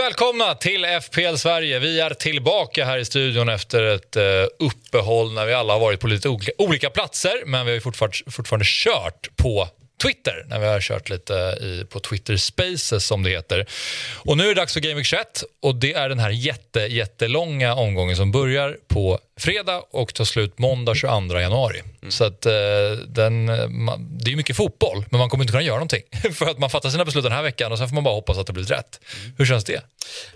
Välkomna till FPL Sverige. Vi är tillbaka här i studion efter ett eh, uppehåll när vi alla har varit på lite olika platser, men vi har fortfarande, fortfarande kört på Twitter när vi har kört lite i, på Twitter Spaces som det heter. Och nu är det dags för Game Week 21 och det är den här jätte, jättelånga omgången som börjar på fredag och tar slut måndag 22 januari. Mm. Så att, eh, den, det är mycket fotboll, men man kommer inte kunna göra någonting. För att man fattar sina beslut den här veckan och sen får man bara hoppas att det blir rätt. Mm. Hur känns det?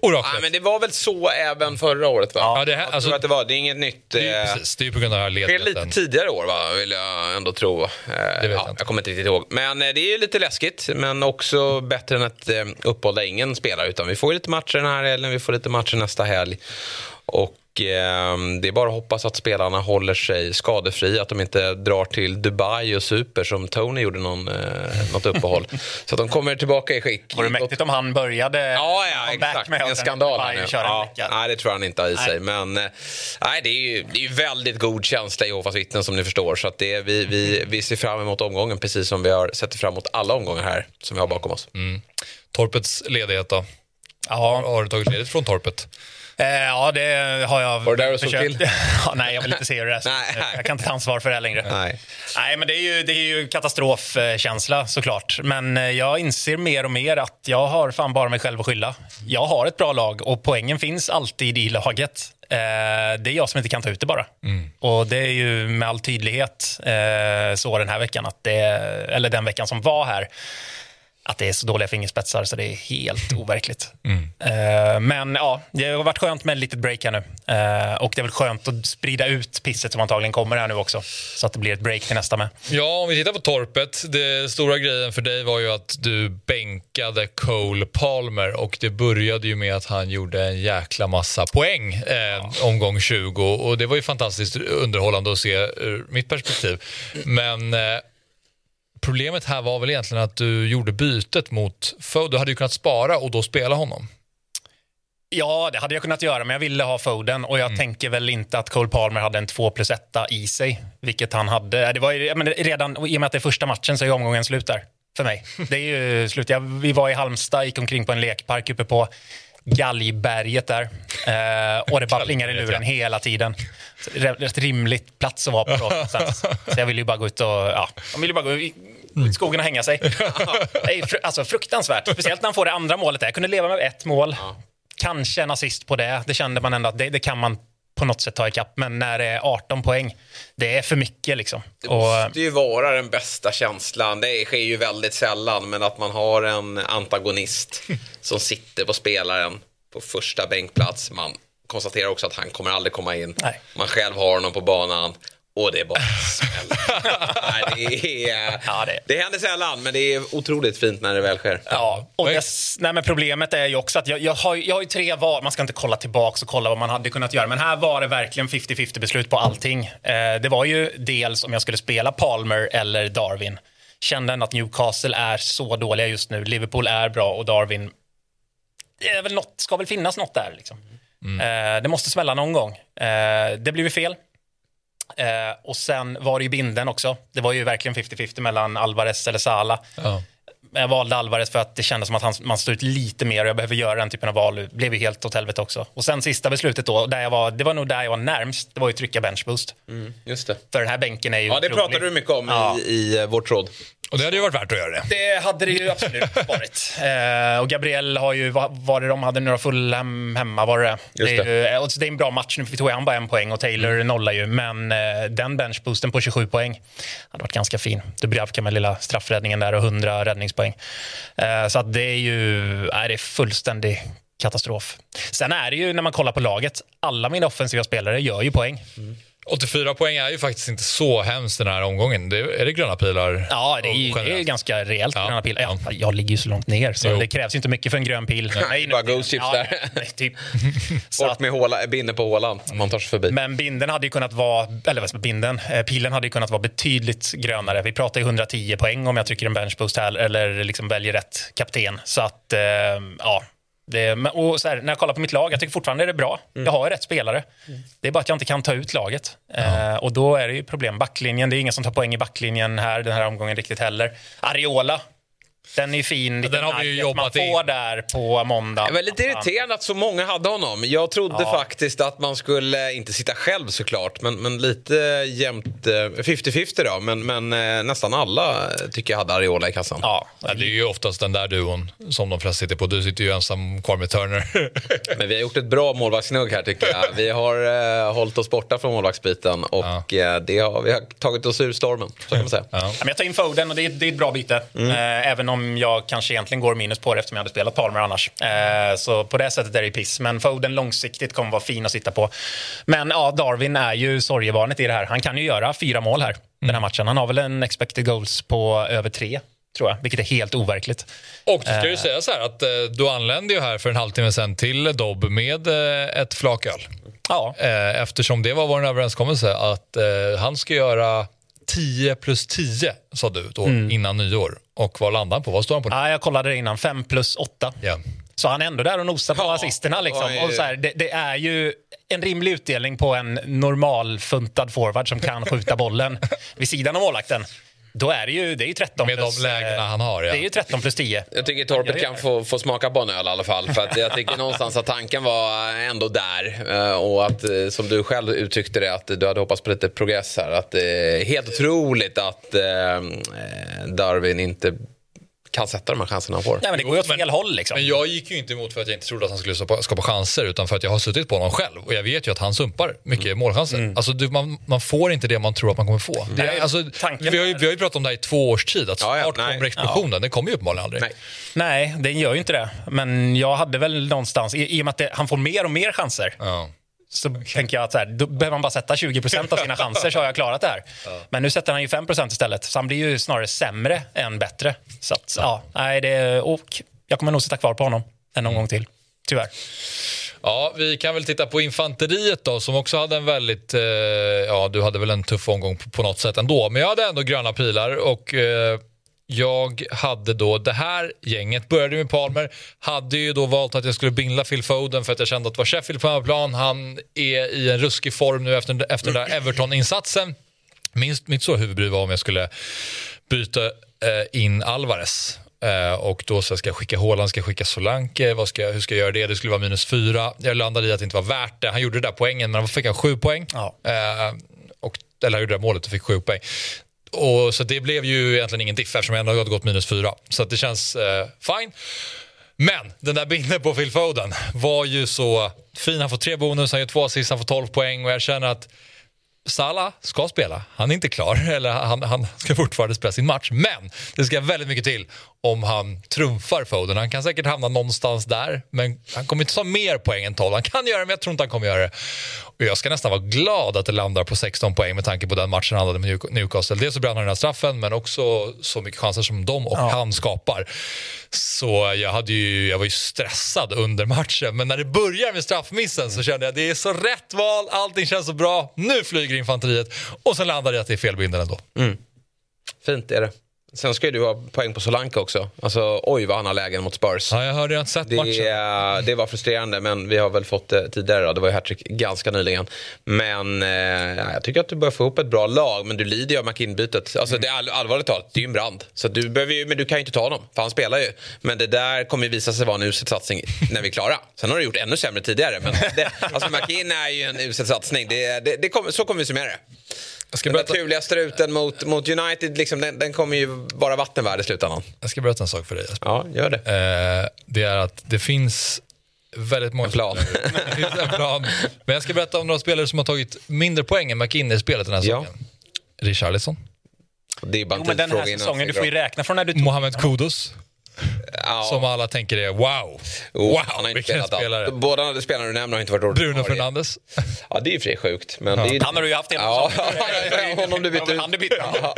Oraklet. Ja, men det var väl så även förra året? Va? Ja, det, här, alltså, att det, var, det är inget nytt. Det är, eh, precis, det är på grund av det här lite tidigare år, va? vill jag ändå tro. Eh, vet ja, jag, jag kommer inte riktigt ihåg. Men eh, det är lite läskigt, men också bättre än ett eh, uppehåll där ingen spelar. Utan vi får lite matcher den här helgen, vi får lite matcher nästa helg. Och det är bara att hoppas att spelarna håller sig skadefria, att de inte drar till Dubai och super som Tony gjorde någon, eh, något uppehåll. så att de kommer tillbaka i skick. Var det mäktigt om han började ja, ja, exakt. med en skandal? Ja, nej, det tror han inte har i sig. Men eh, nej, det är ju det är väldigt god känsla i Jehovas vittnen som ni förstår. Så att det, vi, vi, vi ser fram emot omgången precis som vi har sett fram emot alla omgångar här som vi har bakom oss. Mm. Torpets ledighet då? Ja. Har du tagit ledigt från torpet? Eh, ja, det har jag Var du där och såg till? ja, nej, jag vill inte se hur det är. Jag kan inte ta ansvar för det längre. Nej. nej, men det är ju, det är ju katastrofkänsla såklart. Men eh, jag inser mer och mer att jag har fan bara mig själv att skylla. Jag har ett bra lag och poängen finns alltid i laget. Eh, det är jag som inte kan ta ut det bara. Mm. Och det är ju med all tydlighet så den här veckan, att det, eller den veckan som var här, att det är så dåliga fingerspetsar så det är helt overkligt. Mm. Uh, men ja, det har varit skönt med ett litet break här nu. Uh, och det är väl skönt att sprida ut pisset som antagligen kommer här nu också. Så att det blir ett break till nästa med. Ja, om vi tittar på torpet. Det stora grejen för dig var ju att du bänkade Cole Palmer och det började ju med att han gjorde en jäkla massa poäng ja. omgång 20 och det var ju fantastiskt underhållande att se ur mitt perspektiv. Men problemet här var väl egentligen att du gjorde bytet mot Foden. Du hade ju kunnat spara och då spela honom. Ja, det hade jag kunnat göra, men jag ville ha Foden och jag mm. tänker väl inte att Cole Palmer hade en 2 plus 1 i sig, vilket han hade. Det var men redan i och med att det är första matchen så är omgången slut där för mig. Det är ju slut. Jag, vi var i Halmstad, gick omkring på en lekpark uppe på Galgberget där. Eh, och det bara plingar i luren hela tiden. Rätt rimligt plats att vara på. Då, så jag ville ju bara gå ut och... Ja, man ville bara gå skogen och hänga sig. Det är alltså, fruktansvärt. Speciellt när han får det andra målet. Där. Jag kunde leva med ett mål. Kanske en assist på det. Det kände man ändå att det, det kan man på något sätt ta ikapp. Men när det är 18 poäng, det är för mycket. Liksom. Det måste ju vara den bästa känslan. Det sker ju väldigt sällan, men att man har en antagonist som sitter på spelaren på första bänkplats. Man konstaterar också att han kommer aldrig komma in. Nej. Man själv har honom på banan. Och det är bara smäll. det, är, ja, det. det händer sällan, men det är otroligt fint när det väl sker. Ja, och det, nej, men problemet är ju också att jag, jag, har, jag har ju tre val. Man ska inte kolla tillbaka och kolla vad man hade kunnat göra. Men här var det verkligen 50-50 beslut på allting. Eh, det var ju dels om jag skulle spela Palmer eller Darwin. Kände ändå att Newcastle är så dåliga just nu. Liverpool är bra och Darwin... Det är väl något, ska väl finnas något där. Liksom. Mm. Eh, det måste smälla någon gång. Eh, det blev fel. Eh, och sen var det ju binden också. Det var ju verkligen 50-50 mellan Alvarez eller Sala. Ja. Jag valde Alvarez för att det kändes som att han, man stod ut lite mer och jag behöver göra den typen av val. Det blev ju helt åt helvete också. Och sen sista beslutet då, där jag var, det var nog där jag var närmst. Det var ju trycka benchboost. Mm, just det. För den här bänken är ju Ja, det otrolig. pratade du mycket om ja. i, i uh, vår tråd. Och det hade ju varit värt att göra det. Det hade det ju absolut varit. Eh, och Gabriel har ju, vad var det de hade då, Fulham hemma var det Just det. det är, ju, det är en bra match nu, tog han bara en poäng och Taylor mm. nollar ju. Men eh, den benchboosten på 27 poäng hade varit ganska fin. Dubravka med lilla straffräddningen där och 100 räddningspoäng. Eh, så att det är ju, är det är fullständig katastrof. Sen är det ju när man kollar på laget, alla mina offensiva spelare gör ju poäng. Mm. 84 poäng är ju faktiskt inte så hemskt den här omgången. Det, är det gröna pilar? Ja, det är, ju, det är ganska rejält ja. gröna pilar. Ja, jag ligger ju så långt ner så jo. det krävs inte mycket för en grön pil. Nej, bara Ghost Chips ja, där. typ. Bort med håla, binden på hålan man tar sig förbi. Men binden hade ju kunnat vara, eller vad binden, eh, pilen hade ju kunnat vara betydligt grönare. Vi pratar ju 110 poäng om jag trycker en benchboost här eller liksom väljer rätt kapten. Så att, eh, ja, det, och här, när jag kollar på mitt lag, jag tycker fortfarande det är bra. Mm. Jag har rätt spelare. Mm. Det är bara att jag inte kan ta ut laget. Eh, och då är det ju problem. Backlinjen, det är ingen som tar poäng i backlinjen här den här omgången riktigt heller. Ariola Den är fin. Den har vi ju jobbat man får in. där på måndag. Det var lite irriterande att så många hade honom. Jag trodde ja. faktiskt att man skulle, inte sitta själv såklart, men, men lite jämnt, 50-50 eh, då. Men, men eh, nästan alla tycker jag hade Ariola i kassan. Ja, det är ju oftast den där duon som de flesta sitter på. Du sitter ju ensam kvar med Turner. men vi har gjort ett bra målvaktsnugg här tycker jag. Vi har uh, hållit oss borta från målvaktsbiten och ja. det har, vi har tagit oss ur stormen. Så kan man säga. Ja. Jag tar in Foden och det är, det är ett bra byte. Mm. Även om jag kanske egentligen går minus på det eftersom jag hade spelat Palmer annars. Eh, så på det sättet är det piss. Men Foden långsiktigt kommer vara fin att sitta på. Men ja, Darwin är ju sorgevarnet i det här. Han kan ju göra fyra mål här, mm. den här mm. matchen. Han har väl en expected goals på över tre tror jag, vilket är helt overkligt. Och det ska ju eh. säga så här att eh, du anlände ju här för en halvtimme sen till Dobb med eh, ett flak öl. Ja. Eh, eftersom det var vår överenskommelse att eh, han ska göra 10 plus 10 sa du då mm. innan nyår. Och vad landade han på? Vad står han på? Ja, jag kollade det innan. 5 plus 8. Yeah. Så han är ändå där och nosar på ja, assisterna. Liksom. Och så här, det, det, är ju en rimlig utdelning på en normalfuntad forward som kan skjuta bollen vid sidan av målvakten. Då är det ju, det är ju 13 Med plus, de lägena han har, ja. Det är ju 13 plus 10. Jag tycker Torpet kan få, få smaka på en öl i alla fall. För att jag tycker någonstans att tanken var ändå där. Eh, och att, eh, som du själv uttryckte det, att du hade hoppats på lite progress här. Att det är helt otroligt att eh, Darwin inte kan sätta de här chanserna han får. Nej, men det går ju åt fel men, håll. Liksom. Men jag gick ju inte emot för att jag inte trodde att han skulle skapa, skapa chanser utan för att jag har suttit på honom själv och jag vet ju att han sumpar mycket mm. målchanser. Mm. Alltså, du, man, man, får inte det man tror att man kommer få. Mm. Det, alltså, vi, har ju, vi har ju pratat om det här i två års tid, att snart ja, ja, kommer explosionen. Ja. Den kommer ju uppenbarligen aldrig. Nej. nej, den gör ju inte det. Men jag hade väl någonstans, i, i och med att det, han får mer och mer chanser. Ja så tänker jag att så här, då behöver man bara sätta 20% av sina chanser så har jag klarat det här. Ja. Men nu sätter han ju 5% istället, så han blir ju snarare sämre än bättre. Så att, ja. ja, nej, det, och jag kommer nog sitta kvar på honom en någon gång till, tyvärr. Ja, vi kan väl titta på infanteriet då som också hade en väldigt, eh, ja du hade väl en tuff omgång på, på, något sätt ändå, men jag hade ändå gröna pilar och eh, jag hade då det här gänget, började med Palmer, hade ju då valt att jag skulle bindla Phil Foden för att jag kände att det var Sheffield på hemmaplan. Han är i en ruskig form nu efter, efter den där Everton-insatsen. Minst mitt så huvudbry var om jag skulle byta eh, in Alvarez. Uh, och då så ska jag skicka Håland, ska jag skicka Solanke, vad ska jag, hur ska jag göra det? Det skulle vara minus fyra. Jag landade i att det inte var värt det. Han gjorde det där poängen, men han fick han sju poäng. Ja. Uh, och, eller han gjorde det där målet och fick sju poäng. Och, så det blev ju egentligen ingen diff eftersom jag ändå hade gått minus fyra. Så det känns eh, fine. Men den där bilden på Phil Foden var ju så fin. Han får tre bonus, han gör två assist, han får 12 poäng och jag känner att Salah ska spela. Han är inte klar, eller han, han ska fortfarande spela sin match. Men det ska väldigt mycket till om han trumfar Foden. Han kan säkert hamna någonstans där, men han kommer inte ta mer poäng än 12. Han kan göra det, men jag tror inte han kommer göra det. Och jag ska nästan vara glad att det landar på 16 poäng med tanke på den matchen han hade med Newcastle. Dels så bränner han den här straffen, men också så mycket chanser som de och ja. han skapar. Så jag, hade ju, jag var ju stressad under matchen, men när det börjar med straffmissen så kände jag att det är så rätt val, allting känns så bra, nu flyger infanteriet. Och sen landade jag att det är felbilden ändå. Mm. Fint är det. Sen ska ju du ha poäng på Solanka också. Alltså, oj vad han har lägen mot Spurs. Ja, jag har sett det, matchen. Det var frustrerande, men vi har väl fått det tidigare. Då. Det var ju hattrick ganska nyligen. Men eh, jag tycker att du börjar få ihop ett bra lag, men du lider ju av McInn-bytet. Alltså, mm. det är all, allvarligt talat, det är ju en brand. Så du behöver ju, men du kan ju inte ta honom, för han spelar ju. Men det där kommer ju visa sig vara en usel satsning när vi är klara. Sen har du gjort ännu sämre tidigare. Men det, alltså, McInn är ju en usel satsning. Det, det, det kom, så kommer vi summera det. Jag ska den berätta... naturliga struten mot, mot United, liksom, den, den kommer ju vara vattenvärd i slutändan. Jag ska berätta en sak för dig Jesper. Ja, gör det. Eh, det är att det finns väldigt många... En plan. det finns en plan. Men jag ska berätta om några spelare som har tagit mindre poäng än McInnes i spelet den här säsongen. Ja. Richarlison. Det är bara jo, men den här säsongen, du får ju räkna från när du tog Mohamed Kudus. Ja. Som alla tänker är wow. Oh, wow, han har inte vilken spelare. Allt. Båda spelarna du nämner har inte varit ordinarie. Bruno Fernandes. Ja, det är ju för sjukt. Men ja. det är... Han har du ju haft hela ja. honom du bytte ut. Han du bytte ja.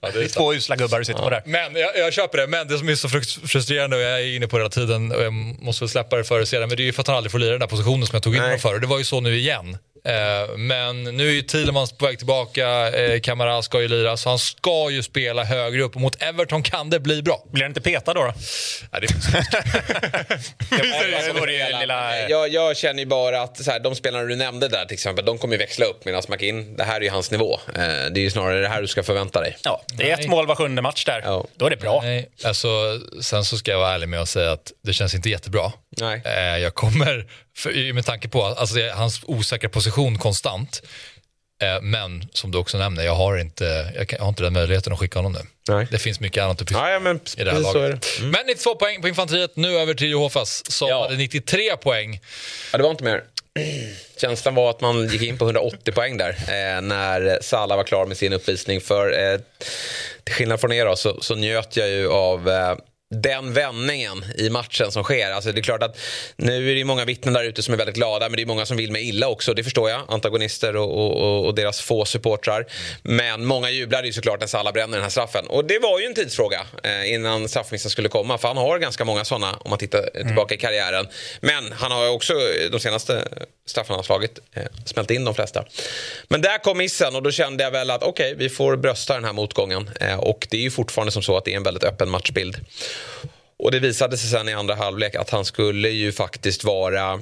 ja, det är två usla gubbar du sitter på där. Men jag, jag, köper det. Men det som är så frustrerande och jag är inne på det hela tiden och jag måste väl släppa det förr eller senare. Men det är ju för att han aldrig får lira den där positionen som jag tog in honom för. Och det var ju så nu igen. Eh, men nu är ju Thielemans på väg tillbaka, eh, Kamara ska ju lira, så han ska ju spela högre upp. Och mot Everton kan det bli bra. Blir han inte petad då? då? Ja, det var det lilla... jag, jag känner ju bara att så här, de spelarna du nämnde där till exempel, de kommer ju växla upp medan McIn, det här är ju hans nivå. Eh, det är ju snarare det här du ska förvänta dig. Ja, det är ett mål var sjunde match där. Ja. Då är det bra. Nej, alltså, sen så ska jag vara ärlig med att säga att det känns inte jättebra. Nej. Eh, jag kommer, för, med tanke på alltså, hans osäkra position konstant, eh, men som du också nämner, jag har inte, jag har inte den möjligheten att skicka honom nu. Nej. Det finns mycket annat att pyssla ja, men i det här laget. Det. Mm. Men 92 poäng på infanteriet. Nu över till Johofas som ja. hade 93 poäng. Ja, det var inte mer. Känslan var att man gick in på 180 poäng där eh, när Salah var klar med sin uppvisning. För eh, till skillnad från er då, så, så njöt jag ju av eh, den vändningen i matchen som sker. Alltså det är klart att nu är det många vittnen där ute som är väldigt glada men det är många som vill mig illa också. Det förstår jag. Antagonister och, och, och deras få supportrar. Men många jublade ju såklart när Salah bränner den här straffen. Och det var ju en tidsfråga eh, innan straffmissen skulle komma. För han har ganska många sådana om man tittar tillbaka mm. i karriären. Men han har också de senaste straffarna slagit eh, smält in de flesta. Men där kom missen och då kände jag väl att okej, okay, vi får brösta den här motgången. Eh, och det är ju fortfarande som så att det är en väldigt öppen matchbild. Och det visade sig sen i andra halvlek att han skulle ju faktiskt vara...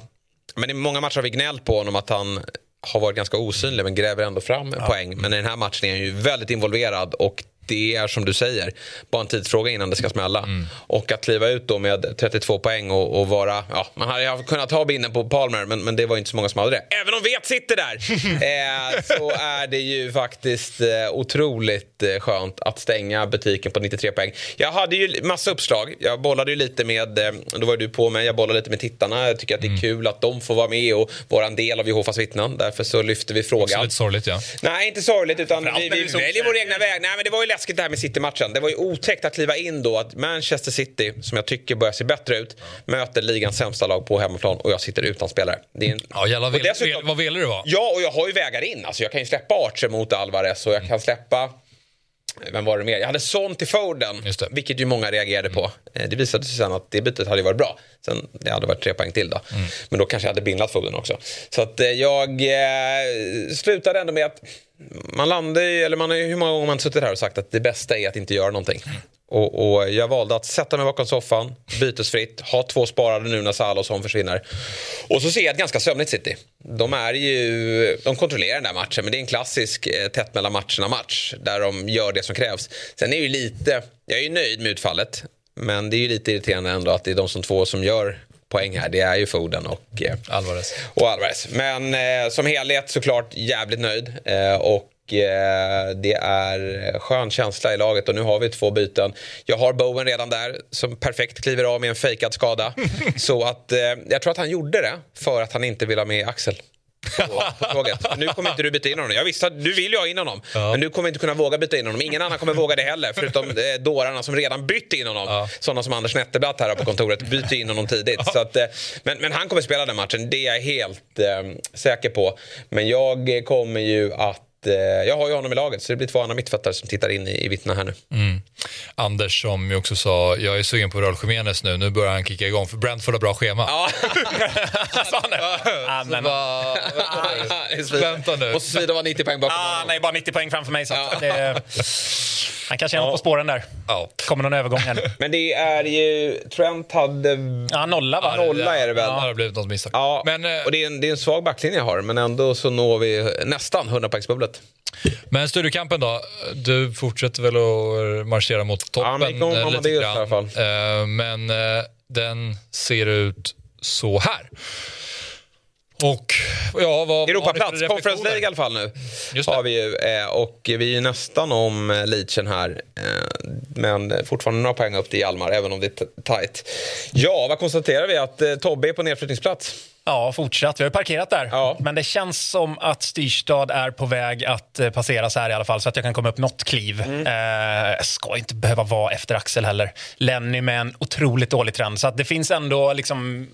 Men i många matcher har vi gnällt på honom att han har varit ganska osynlig men gräver ändå fram ja. poäng. Men i den här matchen är han ju väldigt involverad och det är som du säger, bara en tidsfråga innan det ska smälla. Mm. Och att kliva ut då med 32 poäng och, och vara, ja, man hade kunnat ha binden på Palmer men, men det var inte så många som hade det. Även om Vet sitter där eh, så är det ju faktiskt eh, otroligt eh, skönt att stänga butiken på 93 poäng. Jag hade ju massa uppslag, jag bollade ju lite med, eh, då var du på mig, jag bollade lite med tittarna. Jag tycker att det är mm. kul att de får vara med och vara en del av Jehovas vittnen. Därför så lyfter vi frågan. Också lite sorgligt ja. Nej, inte sorgligt utan vi, vi, vi väljer vår egna väg. Nej men det var ju läskigt det här med City-matchen. Det var ju otäckt att kliva in då att Manchester City, som jag tycker börjar se bättre ut, möter ligans sämsta lag på hemmaplan och jag sitter utan spelare. Det är en... Ja, jävla väl, dessutom... vad ville du vara? Ja, och jag har ju vägar in. Alltså, jag kan ju släppa Archer mot Alvarez och jag kan släppa vem var det mer? Jag hade Son till Foden, vilket ju många reagerade på. Mm. Det visade sig sen att det bytet hade varit bra. Sen, det hade varit tre poäng till då. Mm. Men då kanske jag hade bindlat Foden också. Så att eh, jag eh, slutade ändå med att man landar i, eller man hur många gånger man suttit här och sagt att det bästa är att inte göra någonting. Och, och, jag valde att sätta mig bakom soffan, bytesfritt, ha två sparade nu när Salah och Son försvinner. Och så ser jag ett ganska sömnigt City. De är ju, de kontrollerar den där matchen men det är en klassisk eh, tätt mellan matcherna match där de gör det som krävs. Sen är ju lite, jag är ju nöjd med utfallet. Men det är ju lite irriterande ändå att det är de som två som gör poäng här. Det är ju Foden och eh, Alvarez. Och Alvarez. Men eh, som helhet såklart jävligt nöjd. Eh, och Eh, det är skön känsla i laget och nu har vi två byten. Jag har Bowen redan där som perfekt kliver av med en fejkad skada. Så att eh, jag tror att han gjorde det för att han inte vill ha med Axel. På, på nu kommer inte du byta in honom. Jag visste att du vill ju ha in honom. Ja. Men du kommer inte kunna våga byta in honom. Ingen annan kommer våga det heller. Förutom eh, dårarna som redan bytt in honom. Ja. Sådana som Anders Netterblatt här på kontoret. Byter in honom tidigt. Ja. Så att, eh, men, men han kommer spela den matchen. Det är jag helt eh, säker på. Men jag kommer ju att Eh, jag har ju honom i laget så det blir två andra mittfältare som tittar in i, i vittna här nu. Mm. Anders som ju också sa, jag är sugen på Raul Jiménez nu, nu börjar han kicka igång för Brentford har bra schema. Ja. Sa han det? Vänta nu. Måste svida vara 90 poäng bakom ah, Nej, bara 90 poäng framför mig. Så ja. det, han kanske är ja. på spåren där. Ja. Kommer någon övergång här. Men det är ju... Trent hade... Ja, nolla va? Nolla är det väl. Ja, det har blivit något misstag. Ja, men, eh, och det är, en, det är en svag backlinje jag har, men ändå så når vi nästan 100-poängsbubblet. Men studiokampen då? Du fortsätter väl att marschera mot toppen? Ja, men lite grann. i alla fall. Eh, men eh, den ser ut så här. Och ja, vad Europaplats, Conference League i alla fall nu. Har vi ju, eh, och vi är nästan om eh, Leachen här. Eh, men fortfarande några poäng upp till Hjalmar, även om det är tajt. Ja, vad konstaterar vi? Att Tobbe är på nedflyttningsplats. Ja, fortsatt. Vi har parkerat där. Ja. Men det känns som att Styrstad är på väg att passeras här i alla fall så att jag kan komma upp något kliv. Mm. Eh, ska inte behöva vara efter Axel heller. Lenny med en otroligt dålig trend. Så att det finns ändå liksom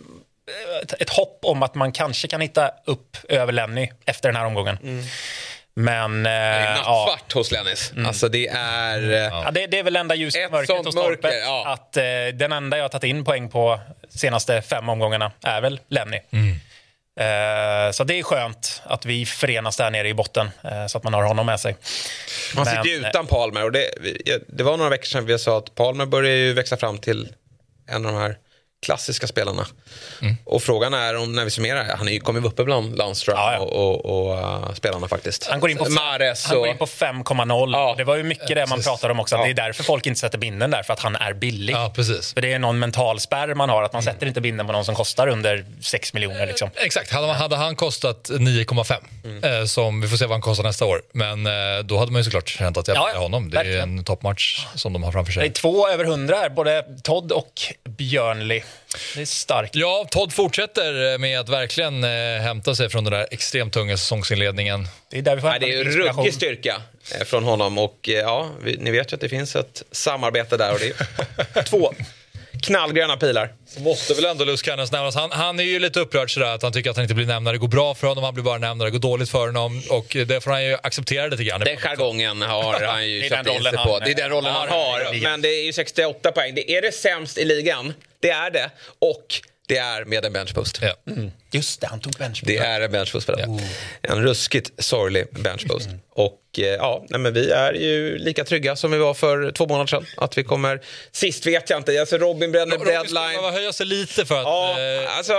ett, hopp om att man kanske kan hitta upp över Lenny efter den här omgången. Mm. Men... Eh, det är nattsvart ja. hos Lennis. Mm. Alltså det är... Ja, det, det, är väl enda ljuset i mörkret hos mörker, ja. Att eh, den enda jag har tagit in poäng på senaste fem omgångarna är väl Lenny. Mm. Eh, så det är skönt att vi förenas där nere i botten eh, så att man har honom med sig. Man sitter ju utan Palmer och det, det var några veckor sedan vi sa att Palmer börjar ju växa fram till en av de här klassiska spelarna. Mm. Och frågan är om, när vi summerar, han kommer ju uppe bland Landström ja, ja. och, och, och uh, spelarna faktiskt. Han går in på, Mares han och... går in på 5,0. Ja. Det var ju mycket det man pratade om också. Ja. Det är därför folk inte sätter binden där, för att han är billig. Ja, precis. För det är någon mental spärr man har, att man mm. sätter inte binden på någon som kostar under 6 miljoner. Liksom. Exakt, hade, hade han kostat 9,5, mm. eh, som vi får se vad han kostar nästa år, men eh, då hade man ju såklart känt att jag ja, honom. Det verkligen. är en toppmatch som de har framför sig. Det är två över 100 här, både Todd och Björnli. Det är starkt. Ja, Todd fortsätter med att verkligen eh, hämta sig från den där extremt tunga säsongsinledningen. Det är, där vi får det är ruggig styrka eh, från honom och eh, ja, vi, ni vet ju att det finns ett samarbete där och det är två knallgröna pilar. Så måste väl ändå Luz Cannons nämnas. Han, han är ju lite upprörd sådär att han tycker att han inte blir nämnd när det går bra för honom. Han blir bara nämnd när det går dåligt för honom. Och det får han ju acceptera lite grann. Den jargongen har han ju köpt in sig på. Det är den rollen han har. Men det är ju 68 poäng. Det är det sämst i ligan. Det är det. Och det är med en benchpost. Ja. Mm. Just det, han tog benchpost. Det är en benchpost. Ja. En ruskigt sorglig benchpost. Mm. Och eh, ja, nej, men vi är ju lika trygga som vi var för två månader sedan. Att vi kommer... Sist vet jag inte. Alltså Robin bränner Robin deadline. Robin höja sig lite för att... Ja, eh, alltså,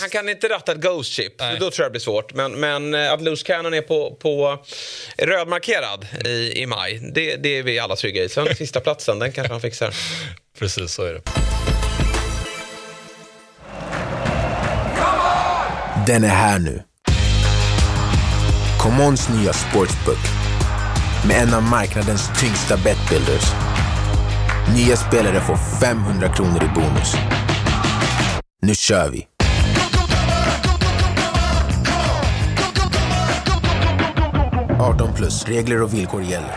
han kan inte ratta ett Ghost Chip. Nej. Då tror jag det blir svårt. Men, men eh, att Loose Cannon är på, på rödmarkerad i, i maj, det, det är vi alla trygga i. Sen sista platsen, den kanske han fixar. Precis, så är det. Den är här nu. Commons nya sportsbook med en av marknadens tyngsta betbuilders. Nya spelare får 500 kronor i bonus. Nu kör vi! –18 plus. Regler och villkor gäller.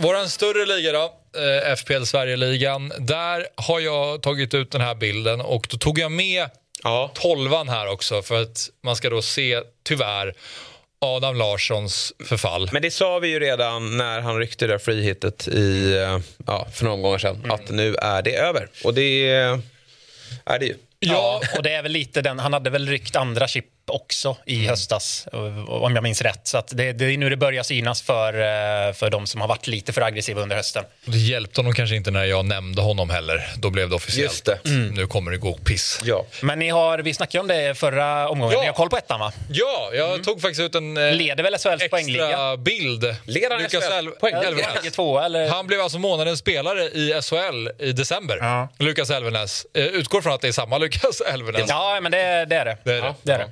gardinerna. Vår större liga då, eh, FPL Sverigeligan. Där har jag tagit ut den här bilden och då tog jag med ja. tolvan här också för att man ska då se, tyvärr, Adam Larssons förfall. Men det sa vi ju redan när han ryckte det där frihitet i, eh, ja, för några gånger sedan. Mm. Att nu är det över. Och det är det ju. Ja, och det är väl lite den, han hade väl ryckt andra chip också i mm. höstas, om jag minns rätt. Så det, det, är nu det börjar synas för, eh, för de som har varit lite för aggressiva under hösten. Det hjälpte honom kanske inte när jag nämnde honom heller. Då blev det officiellt. Just det. Mm. Nu kommer det gå piss. Ja. Men ni har, vi snackade om det förra omgången. Ja. Ni har koll på ettan va? Ja, jag mm. tog faktiskt ut en eh, Leder väl SHLs poängliga? bild. Leder han Lukas El Elvenäs. Han blev alltså månadens spelare i SHL i december. Ja. Lukas Elvenäs. Eh, utgår från att det är samma Lukas Elvenäs. Ja, men det, det är det. det, är det. Ja, det, är det.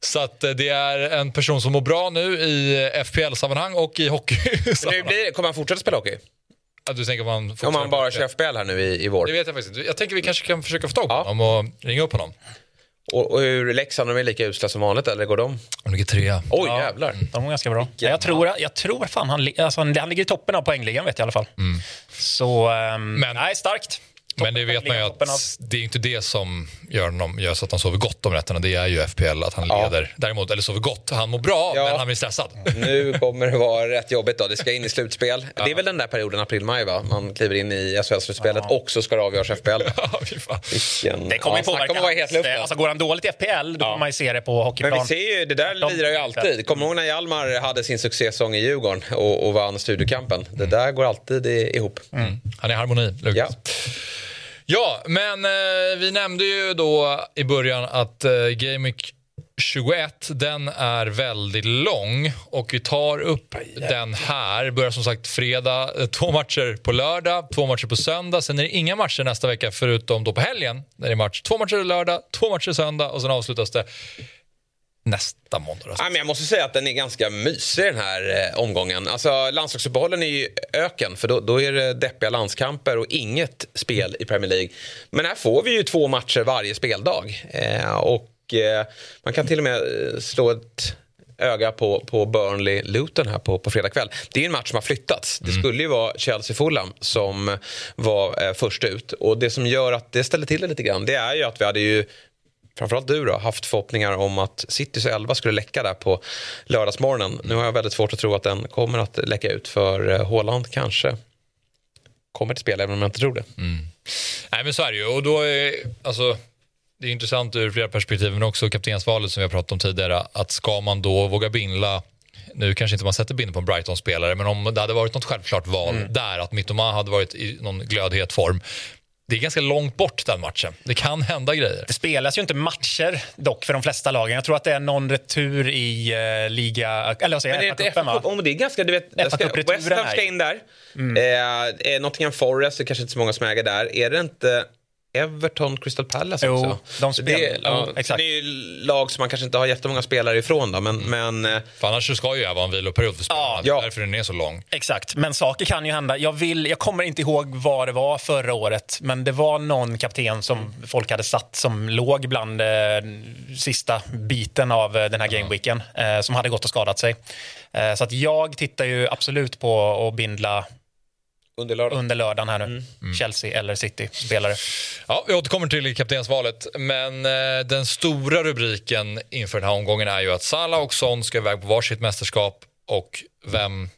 Så att eh, det är en person som mår bra nu i FPL-sammanhang och i hockey. blir, kommer han fortsätta spela hockey? Att du tänker om han, om han bara kör FPL här nu i, i vår? Det vet jag faktiskt inte. Jag tänker vi kanske kan försöka få tag på ja. honom och ringa upp honom. Och, och hur Leksand, de är lika usla som vanligt eller går de? De ligger trea. Oj ja, jävlar. Mm. De går ganska bra. Ja, jag, tror, jag tror fan han, alltså, han ligger i toppen av poängligan vet jag i alla fall. Mm. Så, um, Men, nej starkt. Men det vet man ju att det är inte det som gör, honom, gör så att han sover gott om nätterna. Det är ju FPL, att han ja. leder. Däremot, eller sover gott, han mår bra, ja. men han blir stressad. Nu kommer det vara rätt jobbigt då. Det ska in i slutspel. Ja. Det är väl den där perioden, april-maj va? Man kliver in i SHL-slutspelet ja. och så ska det avgöras FPL. Ja, Vilken... Det kommer ja, påverka. Kommer vara helt luften. Alltså, går han dåligt i FPL, då kommer man ju se det på hockeyplan. Men vi ser ju, det där De... lirar ju alltid. Kommer du ihåg när Hjalmar hade sin succésäsong i Djurgården och, och vann studiekampen? Det mm. där går alltid ihop. Mm. Han är harmoni, Lukas. Ja, men eh, vi nämnde ju då i början att eh, Gamic 21, den är väldigt lång och vi tar upp den här. Börjar som sagt fredag, eh, två matcher på lördag, två matcher på söndag. Sen är det inga matcher nästa vecka förutom då på helgen. När det är match. Två matcher lördag, två matcher söndag och sen avslutas det nästa måndag. Ja, men jag måste säga att den är ganska mysig den här eh, omgången. Alltså, landslagsuppehållen är ju öken för då, då är det deppiga landskamper och inget spel i Premier League. Men här får vi ju två matcher varje speldag. Eh, och eh, man kan till och med eh, slå ett öga på, på Burnley-Luton här på, på fredag kväll. Det är en match som har flyttats. Det mm. skulle ju vara Chelsea-Fulham som var eh, först ut. Och det som gör att det ställer till det lite grann det är ju att vi hade ju framförallt du då, haft förhoppningar om att Citys 11 skulle läcka där på lördagsmorgonen. Nu har jag väldigt svårt att tro att den kommer att läcka ut för eh, Håland kanske kommer till spel även om jag inte tror det. Mm. Nej men så är det ju och då är, alltså det är intressant ur flera perspektiv, men också kaptensvalet som vi har pratat om tidigare. Att ska man då våga bindla nu kanske inte man sätter binden på en Brighton-spelare, men om det hade varit något självklart val mm. där, att Mittoma hade varit i någon glödhet form, det är ganska långt bort den matchen. Det kan hända grejer. Det spelas ju inte matcher dock för de flesta lagen. Jag tror att det är någon retur i uh, liga... Eller vad säger jag? Är det är ganska... Du vet, West Ham ska in där. Mm. Eh, Nottingham Forest, det kanske inte så många som äger där. Är det inte Everton, Crystal Palace också. Jo, de spelar, det, ja, exakt. det är ju lag som man kanske inte har jättemånga spelare ifrån. Då, men, mm. men, eh, för annars ska ju det vara en viloperiod för spelarna. Ja. Därför den är så lång. Exakt, men saker kan ju hända. Jag, vill, jag kommer inte ihåg vad det var förra året, men det var någon kapten som folk hade satt som låg bland eh, sista biten av eh, den här gameweeken, eh, som hade gått och skadat sig. Eh, så att jag tittar ju absolut på att bindla under, lördag. under lördagen här nu. Mm. mm. Chelsea eller City-spelare. Ja, vi återkommer till kaptensvalet. Men eh, den stora rubriken inför den här omgången är ju att Salah och Son ska iväg på varsitt mästerskap och vem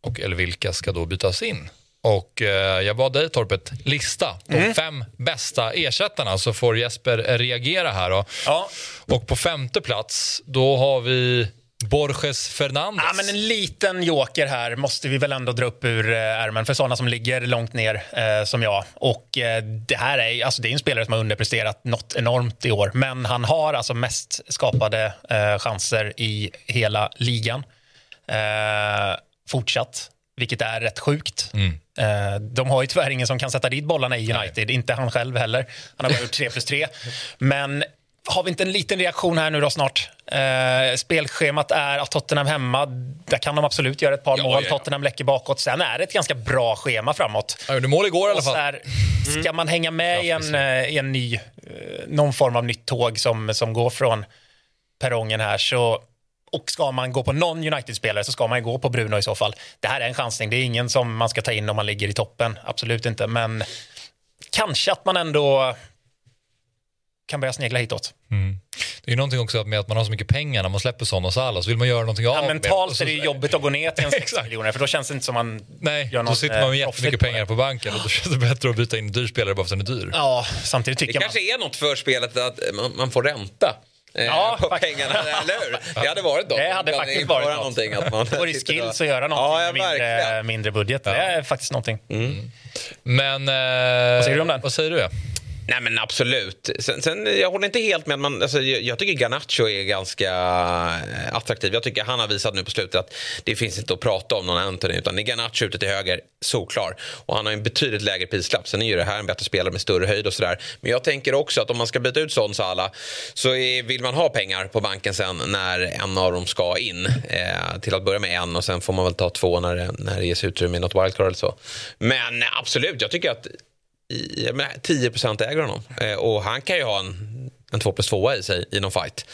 och eller vilka ska då bytas in? Och eh, jag bad dig Torpet lista de mm. fem bästa ersättarna så får Jesper reagera här. Då. Ja. Och på femte plats då har vi Borges Fernandes. Ja, men en liten joker här måste vi väl ändå dra upp ur eh, ärmen för sådana som ligger långt ner eh, som jag. Och eh, det här är, alltså, det är en spelare som har underpresterat något enormt i år. Men han har alltså mest skapade eh, chanser i hela ligan. Eh, fortsatt, vilket är rätt sjukt. Mm. Eh, de har ju tyvärr ingen som kan sätta dit bollarna i United, Nej. inte han själv heller. Han har bara gjort 3 plus 3. Men har vi inte en liten reaktion här nu då snart? Eh, spelschemat är att Tottenham hemma, där kan de absolut göra ett par ja, mål. Ja, ja. Tottenham läcker bakåt. Sen är det ett ganska bra schema framåt. Ja, gjorde mål igår i alla fall. Här, mm. Ska man hänga med i en, eh, i en ny, eh, någon form av nytt tåg som, som går från perrongen här så och ska man gå på någon United-spelare så ska man gå på Bruno i så fall. Det här är en chansning. Det är ingen som man ska ta in om man ligger i toppen. Absolut inte. Men kanske att man ändå kan börja snegla hitåt. Mm. Det är ju någonting också med att man har så mycket pengar när man släpper sådana så alla så vill man göra någonting ja, av Mentalt är det jobbigt att gå ner till en 60 miljoner för då känns det inte som man Nej, gör någon, då sitter man med jättemycket pengar på banken och då känns det bättre att byta in en dyr spelare bara för att den är dyr. Ja, samtidigt tycker det man... kanske är något för spelet att man, man får ränta. Eh, ja, på faktiskt. pengarna, eller hur? Det hade varit något. Det hade faktiskt varit något. Någonting, att man och i skills att göra någonting ja, med mindre, mindre budget. Ja. Det är faktiskt någonting. Mm. Men... Eh, vad säger du om den? Vad säger du? Nej men absolut. Sen, sen, jag håller inte helt med. Man, alltså, jag, jag tycker Garnacho är ganska eh, attraktiv. Jag tycker han har visat nu på slutet att det finns inte att prata om någon Anthony utan det är Garnacho ute till höger, solklar. Och han har en betydligt lägre prislapp. Sen är ju det här en bättre spelare med större höjd och sådär. Men jag tänker också att om man ska byta ut Son Salah så är, vill man ha pengar på banken sen när en av dem ska in. Eh, till att börja med en och sen får man väl ta två när det, när det ges utrymme i något wildcard eller så. Men absolut, jag tycker att i, men 10 äger honom. Eh, och han kan ju ha en, en 2 plus 2 i sig i någon fight.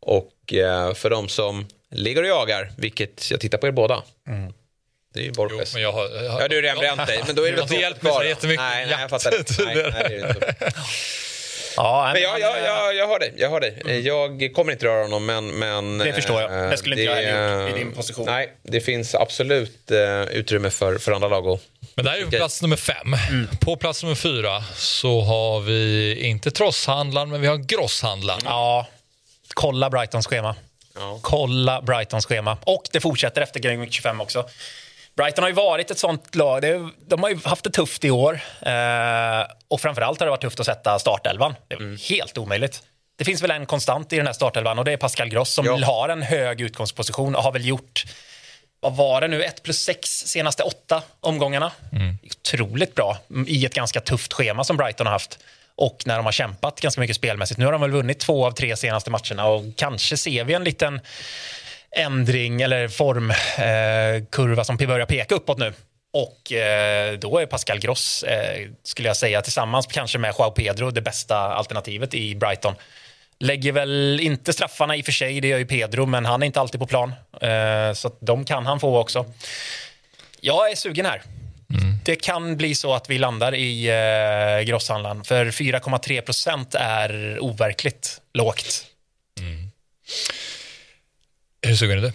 Och eh, för de som ligger och jagar, vilket jag tittar på er båda. Mm. Det är ju Borges. Jo, men jag har, jag har, ja, du har redan bränt dig. Men då är det väl så jättemycket. Nej, nej, jag fattar. nej, nej, det är inte. Ja, men jag, jag, jag, jag har dig. Jag, har dig. Mm. jag kommer inte röra honom, men... men det förstår jag. Det skulle inte det, jag ha gjort i din position. Nej, det finns absolut uh, utrymme för, för andra lag att men det här är plats nummer fem. Mm. På plats nummer fyra så har vi inte trosshandlaren, men vi har grosshandlaren. Ja, kolla Brightons schema. Ja. Kolla Brightons schema. Och det fortsätter efter Week 25 också. Brighton har ju varit ett sånt lag. De har ju haft det tufft i år. Eh, och framförallt har det varit tufft att sätta startelvan. Det är mm. helt omöjligt. Det finns väl en konstant i den här startelvan och det är Pascal Gross som ja. har en hög utgångsposition och har väl gjort vad var det nu, 1 plus 6 senaste åtta omgångarna. Mm. Otroligt bra i ett ganska tufft schema som Brighton har haft. Och när de har kämpat ganska mycket spelmässigt. Nu har de väl vunnit två av tre senaste matcherna och kanske ser vi en liten ändring eller formkurva eh, som börjar peka uppåt nu. Och eh, då är Pascal Gross, eh, skulle jag säga, tillsammans kanske med Joao Pedro det bästa alternativet i Brighton. Lägger väl inte straffarna i och för sig, det gör ju Pedro, men han är inte alltid på plan. Eh, så de kan han få också. Jag är sugen här. Mm. Det kan bli så att vi landar i eh, grosshandlaren, för 4,3 procent är overkligt lågt. Mm. Hur sugen är du?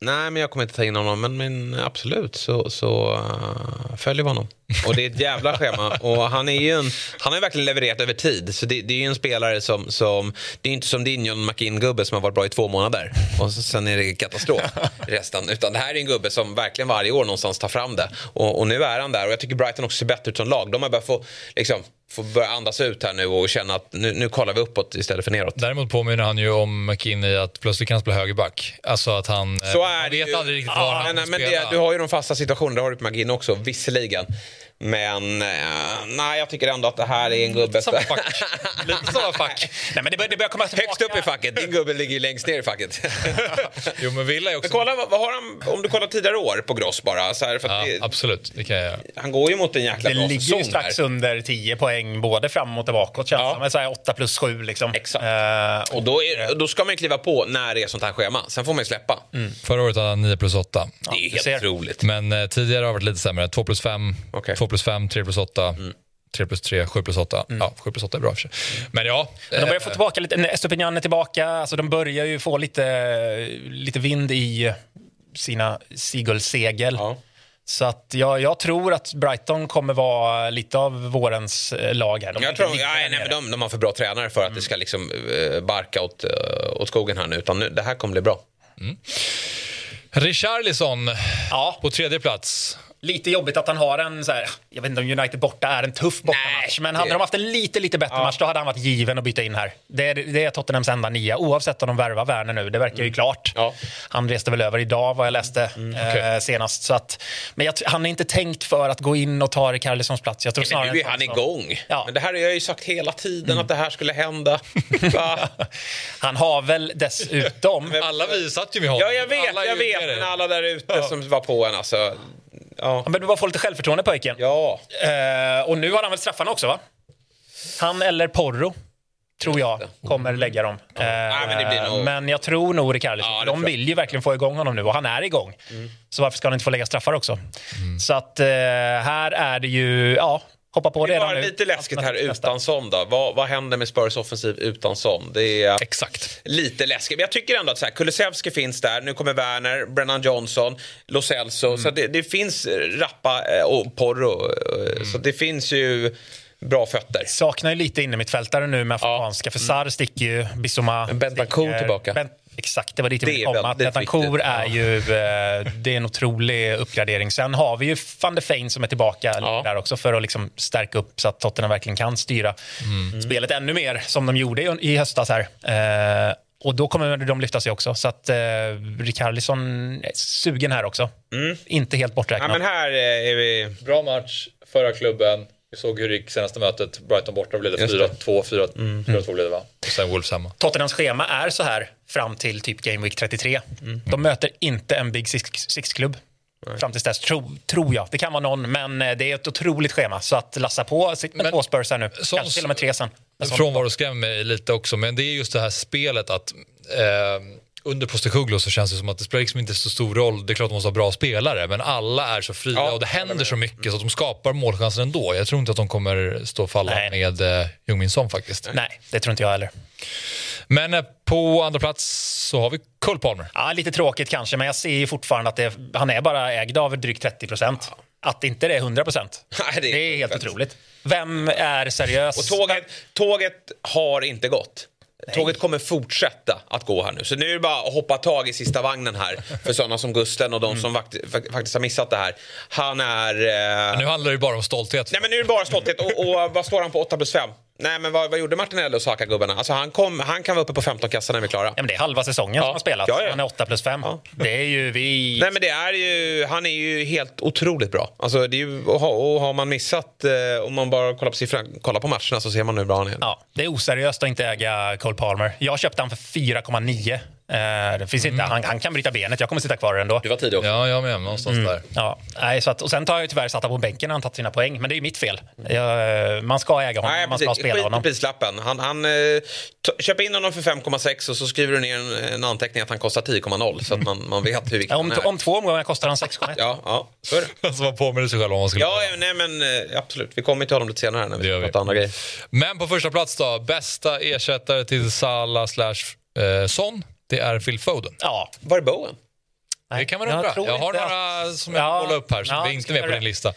Nej, men jag kommer inte ta in honom, men, men absolut så, så uh, följer vi honom. Och det är ett jävla schema. Och han, är ju en, han har verkligen levererat över tid. Så det, det är ju en spelare som, som... Det är inte som din John McInn-gubbe som har varit bra i två månader och sen är det katastrof resten. Utan det här är en gubbe som verkligen varje år någonstans tar fram det. Och, och nu är han där och jag tycker Brighton också ser bättre ut som lag. De har börjat få liksom, får börja andas ut här nu och känna att nu, nu kollar vi uppåt istället för neråt. Däremot påminner han ju om McKinney att plötsligt kan han spela högerback. Alltså att han Så är han vet ju. aldrig riktigt var ja, han nej, men det, Du har ju de fasta situationerna, det har du på McGinn också, visserligen. Men eh, nej, jag tycker ändå att det här är en gubbe... Samma fack. Lite samma fack. nej, men det börjar, det börjar komma Högst upp i facket. Din gubbe ligger ju längst ner i facket. jo, men Villa är också... Men kolla, vad, vad har han, om du kollar tidigare år på Gross bara. Så här, för ja, det, absolut, det kan jag göra. Han går ju mot en jäkla det bra säsong Det ligger ju strax här. under 10 poäng både framåt och bakåt känns ja. det som. 8 plus 7 liksom. Exakt. Uh, och då, är, då ska man ju kliva på när det är sånt här schema. Sen får man ju släppa. Mm. Förra året hade han 9 plus 8. Det är ju helt otroligt. Men eh, tidigare har det varit lite sämre. 2 plus 5, okay. 2 plus 5, 3 plus 8. 8. Mm. 3 plus 3, 7 plus 8. Mm. Ja, 7 plus 8 är bra för sig. Men ja. Men de börjar få tillbaka lite, Estopinian är tillbaka, alltså de börjar ju få lite, lite vind i sina Seagull-segel. Ja. Så att jag, jag, tror att Brighton kommer vara lite av vårens eh, lag här. De jag tror, ja, nej, men de, de, har för bra tränare för att mm. det ska liksom uh, barka åt, åt skogen här nu. Utan nu, det här kommer bli bra. Mm. Richarlison ja. på tredje plats. Lite jobbigt att han har en, så här, jag vet inte om United borta är en tuff bortamatch, men hade det... de haft en lite, lite bättre ja. match då hade han varit given att byta in här. Det är, det är Tottenhams enda nia, oavsett om de värvar Werner nu. Det verkar mm. ju klart. Ja. Han reste väl över idag vad jag läste mm, okay. eh, senast. Så att, men jag, han är inte tänkt för att gå in och ta Rikarlisons plats. Jag tror Nej, snarare nu är han igång. Ja. Men det här har jag ju sagt hela tiden mm. att det här skulle hända. han har väl dessutom... alla vi satt ju med honom. Ja, jag vet, jag vet. Men alla där ute som var på en alltså. Ja. Han behöver bara få lite självförtroende pojken. Ja. Eh, och nu har han väl straffarna också va? Han eller Porro. Tror jag kommer lägga dem. Eh, ja, men, nog... men, jag tror nog Rickarlison. Ja, de vill ju verkligen få igång honom nu och han är igång. Mm. Så varför ska han inte få lägga straffar också? Mm. Så att eh, här är det ju, ja, hoppa på det redan nu. lite läskigt här utan Son då. Vad, vad händer med Spurs offensiv utan Son? Det är Exakt. lite läskigt. Men jag tycker ändå att så här, Kulusevski finns där. Nu kommer Werner, Brennan Johnson, Lo Celso. Mm. Så det, det, finns Rappa eh, och Porro. Eh, mm. Så det finns ju bra fötter. Saknar ju lite innermittfältare nu med afrikanska. Ja. För Sarr sticker ju, Bissoma Bentancur tillbaka. Bent Exakt, det var dit jag ville komma. Betancourt är ju eh, det är en otrolig uppgradering. Sen har vi ju van de Fein som är tillbaka ja. där också för att liksom stärka upp så att Tottenham verkligen kan styra mm. spelet ännu mer som de gjorde i höstas här. Eh, och då kommer de lyfta sig också. Så att eh, Rikardisson är sugen här också. Mm. Inte helt borträknad. Ja, men här är vi... Bra match, förra klubben. Vi såg hur det gick senaste mötet. Brighton borta blev det 4-2, 4-2 mm. blev det va? Och sen Wolves hemma. Tottenhams schema är så här fram till typ Game Week 33. Mm. De möter inte en Big Six-klubb. Fram till dess, tro, tror jag. Det kan vara någon, men eh, det är ett otroligt schema. Så att lassa på, sitt med men, två Spurs här nu. Kanske till och med tre sen. Frånvaro skrämmer mig lite också, men det är just det här spelet att eh, under Postecoglou så känns det som att det spelar liksom inte så stor roll. Det är klart att de måste ha bra spelare, men alla är så fria ja, och det händer så mycket så att de skapar målchanser ändå. Jag tror inte att de kommer stå och falla Nej. med eh, Jungmin Son faktiskt. Nej, det tror inte jag heller. Men eh, på andra plats så har vi Cole Palmer. Ja, lite tråkigt kanske, men jag ser ju fortfarande att det, han är bara ägd av drygt 30 procent. Ja. Att inte det är 100 procent, det, det, är helt otroligt. Vem är seriös? Och tåget, tåget har inte gått. Tåget kommer fortsätta att gå här nu. Så nu är det bara att hoppa tag i sista vagnen här. För sådana som Gusten och de mm. som faktiskt har missat det här. Han är... Eh... nu handlar det bara om stolthet. Nej men nu är det bara stolthet. Och, och vad står han på? 8 plus 5? Nej, men vad, vad gjorde Martinelli och Saka-gubbarna? Alltså, han, kom, han kan vara uppe på 15 kassar när vi är klara. Ja, men det är halva säsongen ja. som har spelat. Ja, ja. Han är 8 plus 5. Ja. Det är ju vi... Nej, men det är ju, han är ju helt otroligt bra. Alltså, det är ju, och, och har man missat, eh, om man bara kollar på siffrorna, kollar på matcherna så ser man hur bra han är. Ja, det är oseriöst att inte äga Cole Palmer. Jag köpte han för 4,9 Eh, det finns inte, mm. han, han, kan bryta benet, jag kommer sitta kvar ändå. Du var tidig också. Ja, jag med. Någonstans mm. där. Ja, nej, så att, och sen tar jag tyvärr satt på bänken när han tagit sina poäng, men det är ju mitt fel. Jag, man ska äga honom, nej, man ska spela honom. prislappen. Han, han, eh, köp in honom för 5,6 och så skriver du ner en, en anteckning att han kostar 10,0 så att man, man vet hur viktig ja, om, han är. Om två omgångar kostar han 6,1. ja, ja, så är det. Alltså man påminner sig själv om man skulle Ja, nej, men eh, absolut. Vi kommer till honom lite senare när vi pratar andra grejer. Men på första plats då, bästa ersättare till Salah slash eh, Son? Det är Phil Foden. Ja. Var är Bowen? Det kan man undra. Jag, jag har några som jag ja, kollar upp här som ja, är inte med på din lista.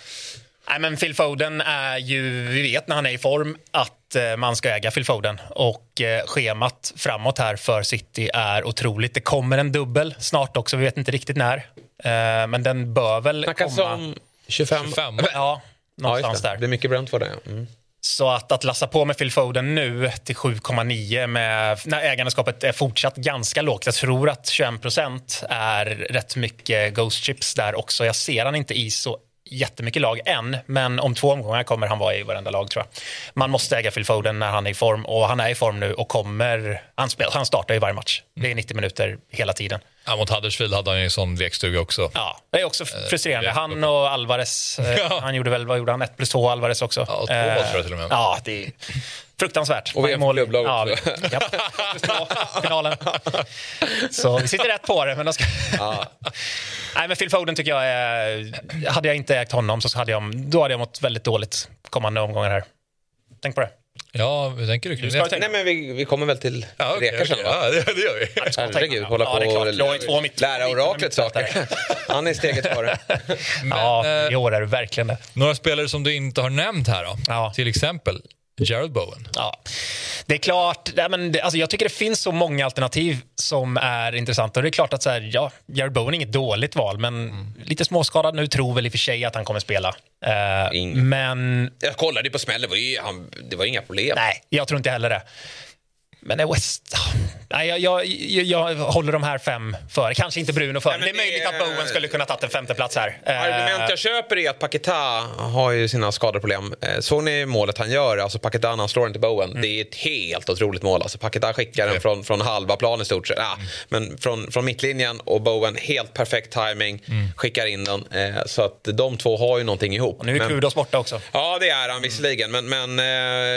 Nej, men Phil Foden är ju, vi vet när han är i form att eh, man ska äga Phil Foden. Och eh, schemat framåt här för City är otroligt. Det kommer en dubbel snart också, vi vet inte riktigt när. Eh, men den bör väl Snackas komma... om 25? 25. Ja, någonstans ja, där. Det är mycket berömt för det. Mm. Så att, att lassa på med Phil Foden nu till 7,9 med när ägandeskapet är fortsatt ganska lågt. Jag tror att 21% är rätt mycket Ghost Chips där också. Jag ser han inte i så jättemycket lag än, men om två omgångar kommer han vara i varenda lag tror jag. Man måste äga Phil Foden när han är i form och han är i form nu och kommer, han, spel, han startar i varje match. Det är 90 minuter hela tiden. Ja, mot Huddersfield hade han ju en sån lekstuga också. Ja, det är också eh, frustrerande. Han och Alvarez, eh, han gjorde väl, vad gjorde han, 1 plus 2 Alvarez också. Ja, två eh, tror jag till och med. Ja, det är fruktansvärt. Och vi är klubblag ja, också. Ja, finalen. Så vi sitter rätt på det. Men ska... ja. Nej, men Phil Foden tycker jag är... Hade jag inte ägt honom så hade jag, då hade jag mått väldigt dåligt kommande omgångar här. Tänk på det. Ja, hur tänker du kring det? Nej, men vi, vi kommer väl till ja, okay, Reka sen, okay. Ja, det, det gör vi. Herregud, hålla ja, på och lära oraklet saker. Han är steget före. ja, i år är det verkligen det. Några spelare som du inte har nämnt här då? Ja. Till exempel Gerald Bowen. Ja. Det är klart, nej men det, alltså jag tycker det finns så många alternativ som är intressanta. Och det är klart att så här, ja, Jared Bowen är inget dåligt val, men mm. lite småskadad nu, tror väl i och för sig att han kommer spela. Uh, men... Jag kollade på smällen, det var, ju, han, det var inga problem. Nej, jag tror inte heller det. Men West... Nej, jag, jag, jag, håller de här fem före. Kanske inte Bruno före. det är möjligt att Bowen skulle kunna tagit en femte plats här. Argument jag köper är att Paketa har ju sina skadeproblem. Eh, såg ni målet han gör? Alltså Paketa han slår inte Bowen. Mm. Det är ett helt otroligt mål. Alltså Paketa skickar den från, från halva plan i stort sett. Ja, mm. Men från, från mittlinjen och Bowen helt perfekt timing mm. skickar in den. Eh, så att de två har ju någonting ihop. Och nu är Kudos borta också. Ja, det är han visserligen. Men, men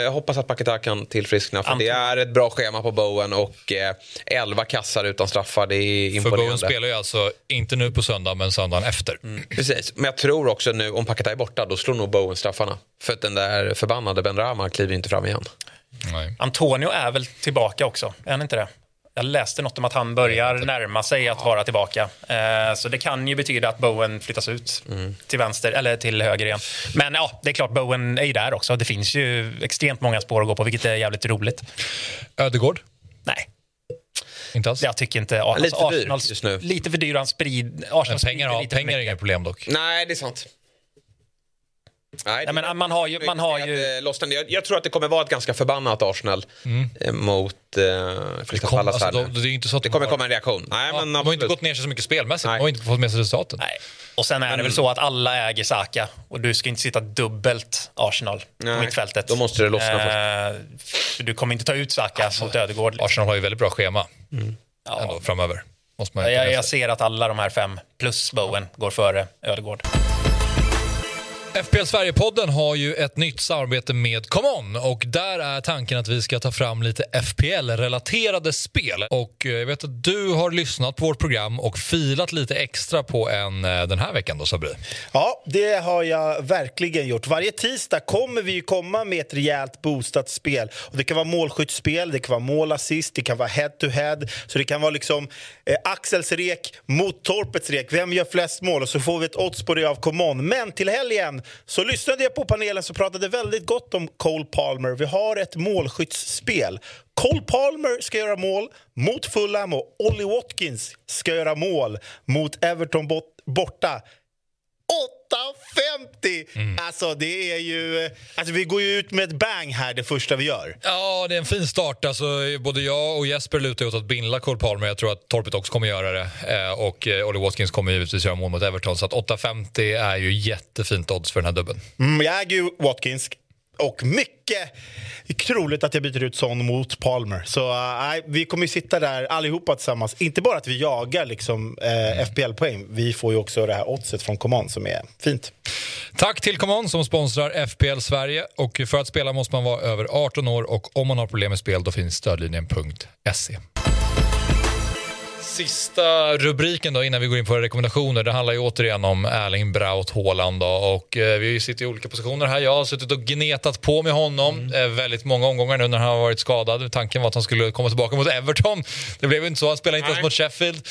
jag hoppas att Paketa kan tillfriskna. För Anton. det är ett bra schema på Bowen och eh, 11 kassar utan straffar. Det är imponerande. För Bowen spelar ju alltså inte nu på söndag, men söndagen efter. Mm. Precis, men jag tror också nu om Paketa är borta, då slår nog Bowen straffarna. För att den där förbannade Ben Rama kliver inte fram igen. Nej. Antonio är väl tillbaka också, är han inte det? Jag läste något om att han börjar närma sig att vara tillbaka. Eh, så det kan ju betyda att Bowen flyttas ut mm. till vänster eller till höger igen. Men ja, det är klart Bowen är ju där också. Det finns ju extremt många spår att gå på, vilket är jävligt roligt. Ödegård? Nej. Inte alls? Jag tycker inte. Alltså, lite för dyr Arsenal, just nu. Lite för dyr. Han sprid, Arsenal pengar, har, pengar är inga problem dock. Nej, det är sant. Nej, Nej, men man har ju... Man har ju... Jag, jag, tror att det kommer vara ett ganska förbannat Arsenal mm. Eh, mot eh, Crystal Palace. Alltså, det, är inte så det kommer komma en reaktion. Nej, ja, men de har inte gått ner sig så mycket spelmässigt. Nej. De har inte fått med sig resultatet. Nej. Och sen är men, det väl så att alla äger Saka och du ska inte sitta dubbelt Arsenal nej, på mittfältet. Då måste det lossna eh, Du kommer inte ta ut Saka alltså, mot Ödegård. Arsenal har ju väldigt bra schema mm. ändå, framöver. Måste man jag, jag ser att alla de här fem plus Bowen går före Ödegård. FPL Sverige-podden har ju ett nytt samarbete med ComeOn och där är tanken att vi ska ta fram lite FPL-relaterade spel. Och eh, jag vet att du har lyssnat på vårt program och filat lite extra på en eh, den här veckan då, Sabri. Ja, det har jag verkligen gjort. Varje tisdag kommer vi ju komma med ett rejält boostat spel. Och det kan vara målskyttsspel, det kan vara målassist, det kan vara head-to-head. -head, så det kan vara liksom eh, Axels rek mot Torpets rek. Vem gör flest mål? Och så får vi ett odds på det av ComeOn. Men till helgen så lyssnade jag på panelen som pratade väldigt gott om Cole Palmer. Vi har ett målskyttsspel. Cole Palmer ska göra mål mot Fulham och Ollie Watkins ska göra mål mot Everton borta. Och Mm. Alltså, det är ju... Alltså, vi går ju ut med ett bang här det första vi gör. Ja, det är en fin start. Alltså, både jag och Jesper lutar åt att bindla Cole Palmer. Jag tror att Torpet också kommer göra det. Eh, och eh, Ollie Watkins kommer givetvis göra mål mot Everton. Så att 8,50 är ju jättefint odds för den här dubben. Mm, jag äger ju Watkins. Och mycket troligt att jag byter ut Son mot Palmer. Så uh, vi kommer sitta där allihopa tillsammans. Inte bara att vi jagar liksom, eh, uh, FPL-poäng. Vi får ju också det här oddset från Command som är fint. Tack till Command som sponsrar FPL Sverige. Och för att spela måste man vara över 18 år och om man har problem med spel då finns stödlinjen.se. Sista rubriken då innan vi går in på rekommendationer. Det handlar ju återigen om Erling Braut Haaland. Då, och, eh, vi sitter i olika positioner här. Jag har suttit och gnetat på med honom mm. eh, väldigt många omgångar nu när han har varit skadad. Tanken var att han skulle komma tillbaka mot Everton. Det blev inte så. Han spelade inte ens mot Sheffield.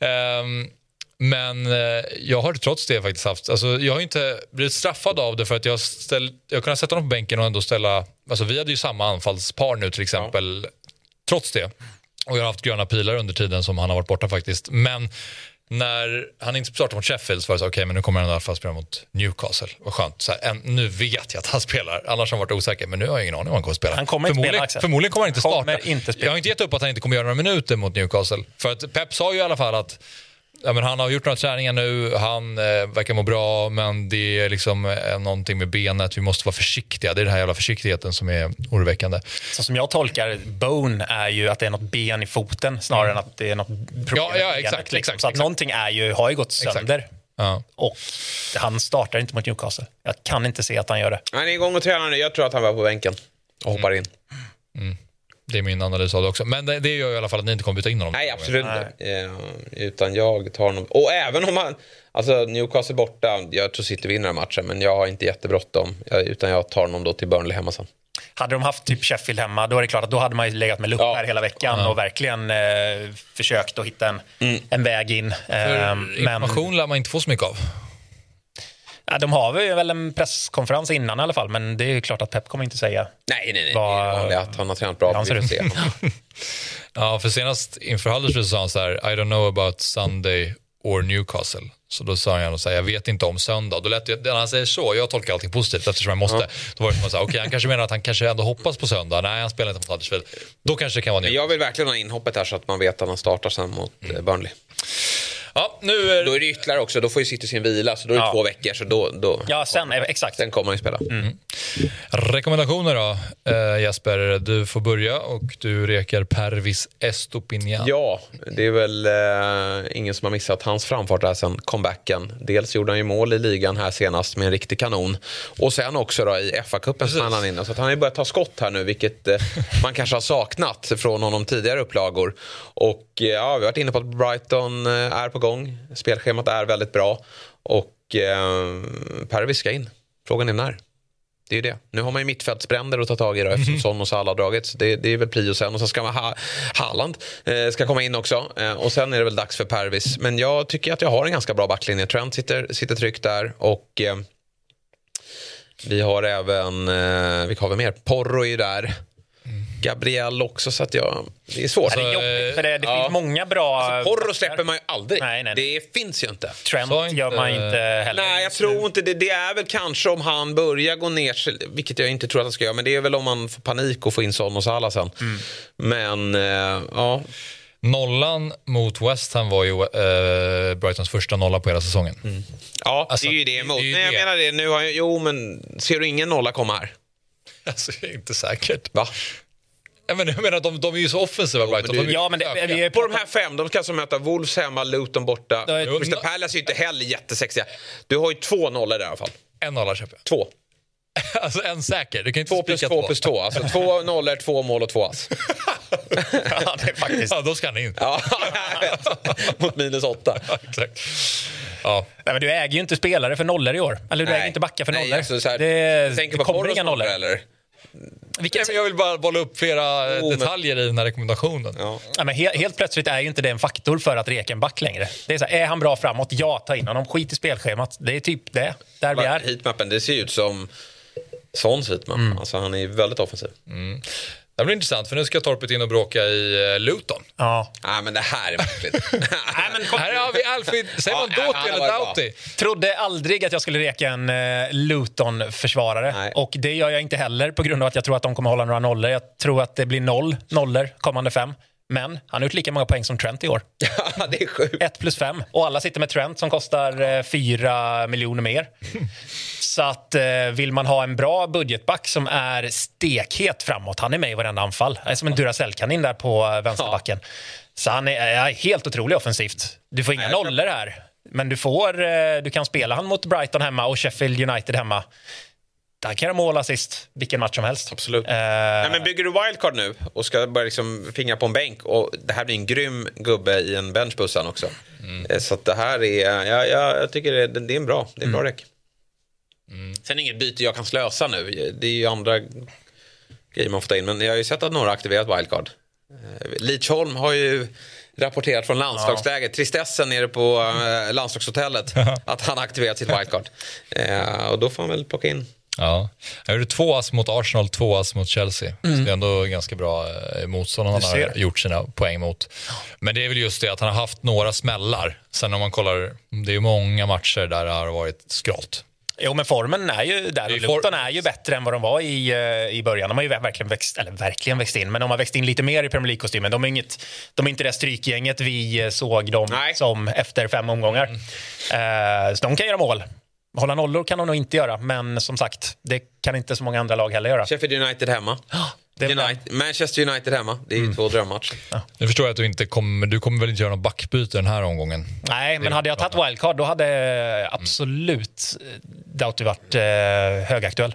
Um, men eh, jag har trots det faktiskt haft, alltså, jag har inte blivit straffad av det för att jag, ställ, jag kunnat sätta honom på bänken och ändå ställa, alltså vi hade ju samma anfallspar nu till exempel, ja. trots det. Och jag har haft gröna pilar under tiden som han har varit borta faktiskt. Men när han inte startade mot Sheffield så var det så okej, okay, men nu kommer han i alla fall spela mot Newcastle. Vad skönt. Så här, en, nu vet jag att han spelar, annars har han varit osäker. Men nu har jag ingen aning om han kommer att spela. Han kommer förmodligen, inte spela, förmodligen kommer han inte starta. Kommer inte spela. Jag har inte gett upp att han inte kommer göra några minuter mot Newcastle. För att Pep sa ju i alla fall att Ja, men han har gjort några träningar nu, han eh, verkar må bra men det är liksom eh, någonting med benet, vi måste vara försiktiga. Det är den här jävla försiktigheten som är oroväckande. Så som jag tolkar bone är ju att det är något ben i foten snarare mm. än att det är något problem ja, ja, exakt, benet, liksom. exakt, Så att exakt. någonting är ju, har ju gått sönder. Ja. Och han startar inte mot Newcastle. Jag kan inte se att han gör det. Han är igång och tränar nu. Jag tror att han var på bänken och hoppar in. Mm. Det är min analys av det också. Men det, det gör i alla fall att ni inte kommer byta in honom. Nej, absolut inte. Eh, utan jag tar honom. Och även om man... Alltså Newcastle borta, jag tror City vinner den matchen, men jag har inte jättebråttom. Utan jag tar honom då till Burnley hemma sen. Hade de haft typ Sheffield hemma, då är det klart att då hade man ju legat med lupp ja. hela veckan ja. och verkligen eh, försökt att hitta en, mm. en väg in. Eh, information men... lär man inte få så mycket av. Ja, de har väl en presskonferens innan i alla fall, men det är klart att Pep kommer inte säga. Nej, nej, nej. Vad, det är vanligt att han har tränat bra. Vi se. ja, för senast inför Huddersfield sa han så här, I don't know about Sunday or Newcastle. Så då sa han så här, jag vet inte om söndag. Då lät det, när han säger så, jag tolkar allting positivt eftersom jag måste. Ja. Då var det som att säga, okay, han kanske menar att han kanske ändå hoppas på söndag. Nej, han spelar inte mot Huddersfield. Då kanske det kan vara Newcastle. Jag vill verkligen ha inhoppet här så att man vet att han startar sen mot mm. Burnley. Ja, nu är... Då är det ytterligare också, då får ju City sin vila, så då är det ja. två veckor. Så då, då, ja, sen, exakt. Sen kommer han ju spela. Mm. Rekommendationer då, uh, Jesper? Du får börja och du reker Pervis Estopinian. Ja, det är väl uh, ingen som har missat hans framfart där sen comebacken. Dels gjorde han ju mål i ligan här senast med en riktig kanon. Och sen också då i FA-cupen som han in. Så han har ju börjat ta skott här nu, vilket uh, man kanske har saknat från honom tidigare upplagor. Och ja, vi har varit inne på att Brighton är på gång. Spelschemat är väldigt bra. Och eh, Per ska in. Frågan är när. Det är det. Nu har man ju mittfältsbränder att ta tag i då, eftersom mm. Son och Salah har dragits. Det, det, är väl prio sen. Och så ska man ha, Haaland eh, ska komma in också. Eh, och sen är det väl dags för Pervis. Men jag tycker att jag har en ganska bra backlinje. Trent sitter, sitter tryggt där. Och eh, vi har även, eh, vilka har vi mer? Porro är ju där. Gabriel också, så att jag... Det är svårt. Det är jobbigt, för det, det ja. finns många bra... Alltså, porro släpper man ju aldrig. Nej, nej, nej. Det finns ju inte. Trent inte... gör man inte heller. Nej, jag tror inte det. Det är väl kanske om han börjar gå ner sig, vilket jag inte tror att han ska göra, men det är väl om man får panik och får in Son och Salah sen. Mm. Men, äh, ja... Nollan mot West Ham var ju uh, Brightons första nolla på hela säsongen. Mm. Ja, alltså, det är ju det emot. Det, det men jag det. menar det, nu har jag, jo men ser du ingen nolla komma här? Alltså, inte säkert. Va? Jag menar, jag menar de, de är ju så offensiva Brighton. De ja, men det, vi är på de här fem, de ska alltså möta Wolves hemma, Luton borta. Crystal Palace är ju inte heller jättesexiga. Du har ju två nollor där i alla fall. En nolla köper jag. Två. Alltså en säker? Du kan inte två plus två plus två. Alltså två nollor, två mål och två ass. ja, det är faktiskt... Ja, då ska han in. ja. Mot minus åtta. Ja, exakt. Ja. Nej, men du äger ju inte spelare för nollor i år. Eller du Nej. äger inte backar för nollor. Nej, alltså, så här, det, tänker det kommer inga nollor. Eller? Vilket... Jag vill bara bolla upp flera oh, detaljer men... i den här rekommendationen. Ja. Ja, men helt, helt, plötsligt är ju inte det en faktor för att reka en back längre. Det är, så här, är han bra framåt? Ja, ta in honom. Skit i spelschemat. Det är typ det, där vi är. Heatmappen, det ser ut som Sons heatmap. Mm. Alltså, han är väldigt offensiv. Mm. Det blir intressant för nu ska Torpet in och bråka i uh, Luton. Ja. Nej, men det här är märkligt. Här har vi Alfred, säger man ja, Doughty eller Doughty? Trodde aldrig att jag skulle reka en uh, Luton-försvarare. Och det gör jag inte heller på grund av att jag tror att de kommer hålla några nollor. Jag tror att det blir noll nollor kommande fem. Men han har gjort lika många poäng som Trent i år. Ja, det är sjukt. 1 plus 5. Och alla sitter med Trent som kostar 4 eh, miljoner mer. Så att eh, vill man ha en bra budgetback som är stekhet framåt, han är med i varenda anfall. Han är som en Duracell-kanin där på eh, vänsterbacken. Ja. Så han är, är, helt otrolig offensivt. Du får inga nollor här. Men du, får, du kan spela han mot Brighton hemma och Sheffield United hemma. Där kan jag mål assist vilken match som helst. Absolut. Uh, Nej, men bygger du wildcard nu och ska börja liksom fingra på en bänk och det här blir en grym gubbe i en benchbussan också. Mm. Eh, så det här är, ja, ja, jag tycker det, det är en bra, det är en bra mm. räck. Mm. Sen inget byte jag kan slösa nu. Det är ju andra grejer man får ta in. Men jag har ju sett att några har aktiverat wildcard. Uh, Lidsholm har ju rapporterat från landslagsläget. Ja. Tristessen nere på uh, landslagshotellet. att han aktiverat sitt wildcard. Uh, och då får han väl plocka in Ja. Jag gjorde två ass mot Arsenal, två ass mot Chelsea. Mm. Så det är ändå ganska bra eh, motstånd han har gjort sina poäng mot. Men det är väl just det att han har haft några smällar. Sen om man kollar, det är många matcher där det har varit skralt. Jo, men formen är ju där. Och Luton är ju bättre än vad de var i, eh, i början. De har ju verkligen växt, eller verkligen växt in, men de har växt in lite mer i Premier League-kostymen. De, är inget, de är inte det strykgänget vi eh, såg dem Nej. som efter fem omgångar. Mm. Uh, så de kan göra mål. Hålla nollor kan de nog inte göra, men som sagt, det kan inte så många andra lag heller göra. Sheffield United hemma. United, Manchester United hemma. Det är ju mm. två drömmatcher. Ja. Nu förstår jag att du inte kommer, du kommer väl inte göra något backbyte den här omgången? Nej, men hade jag tagit wildcard då hade absolut mm. Doughty varit eh, högaktuell.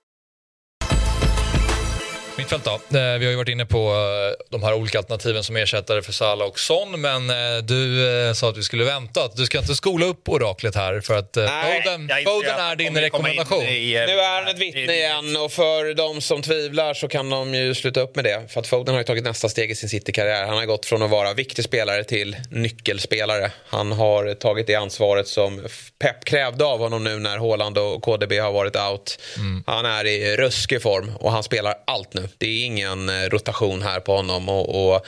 Mittfält då. Eh, vi har ju varit inne på eh, de här olika alternativen som ersättare för Salah och Son, men eh, du sa att vi skulle vänta. Du ska inte skola upp oraklet här för att Nej, Foden, Foden är din rekommendation. I, nu är han ett vittne igen och för de som tvivlar så kan de ju sluta upp med det. För att Foden har ju tagit nästa steg i sin City-karriär. Han har gått från att vara viktig spelare till nyckelspelare. Han har tagit det ansvaret som Pep krävde av honom nu när Haaland och KDB har varit out. Mm. Han är i ruskig form och han spelar allt nu. Det är ingen eh, rotation här på honom. Och, och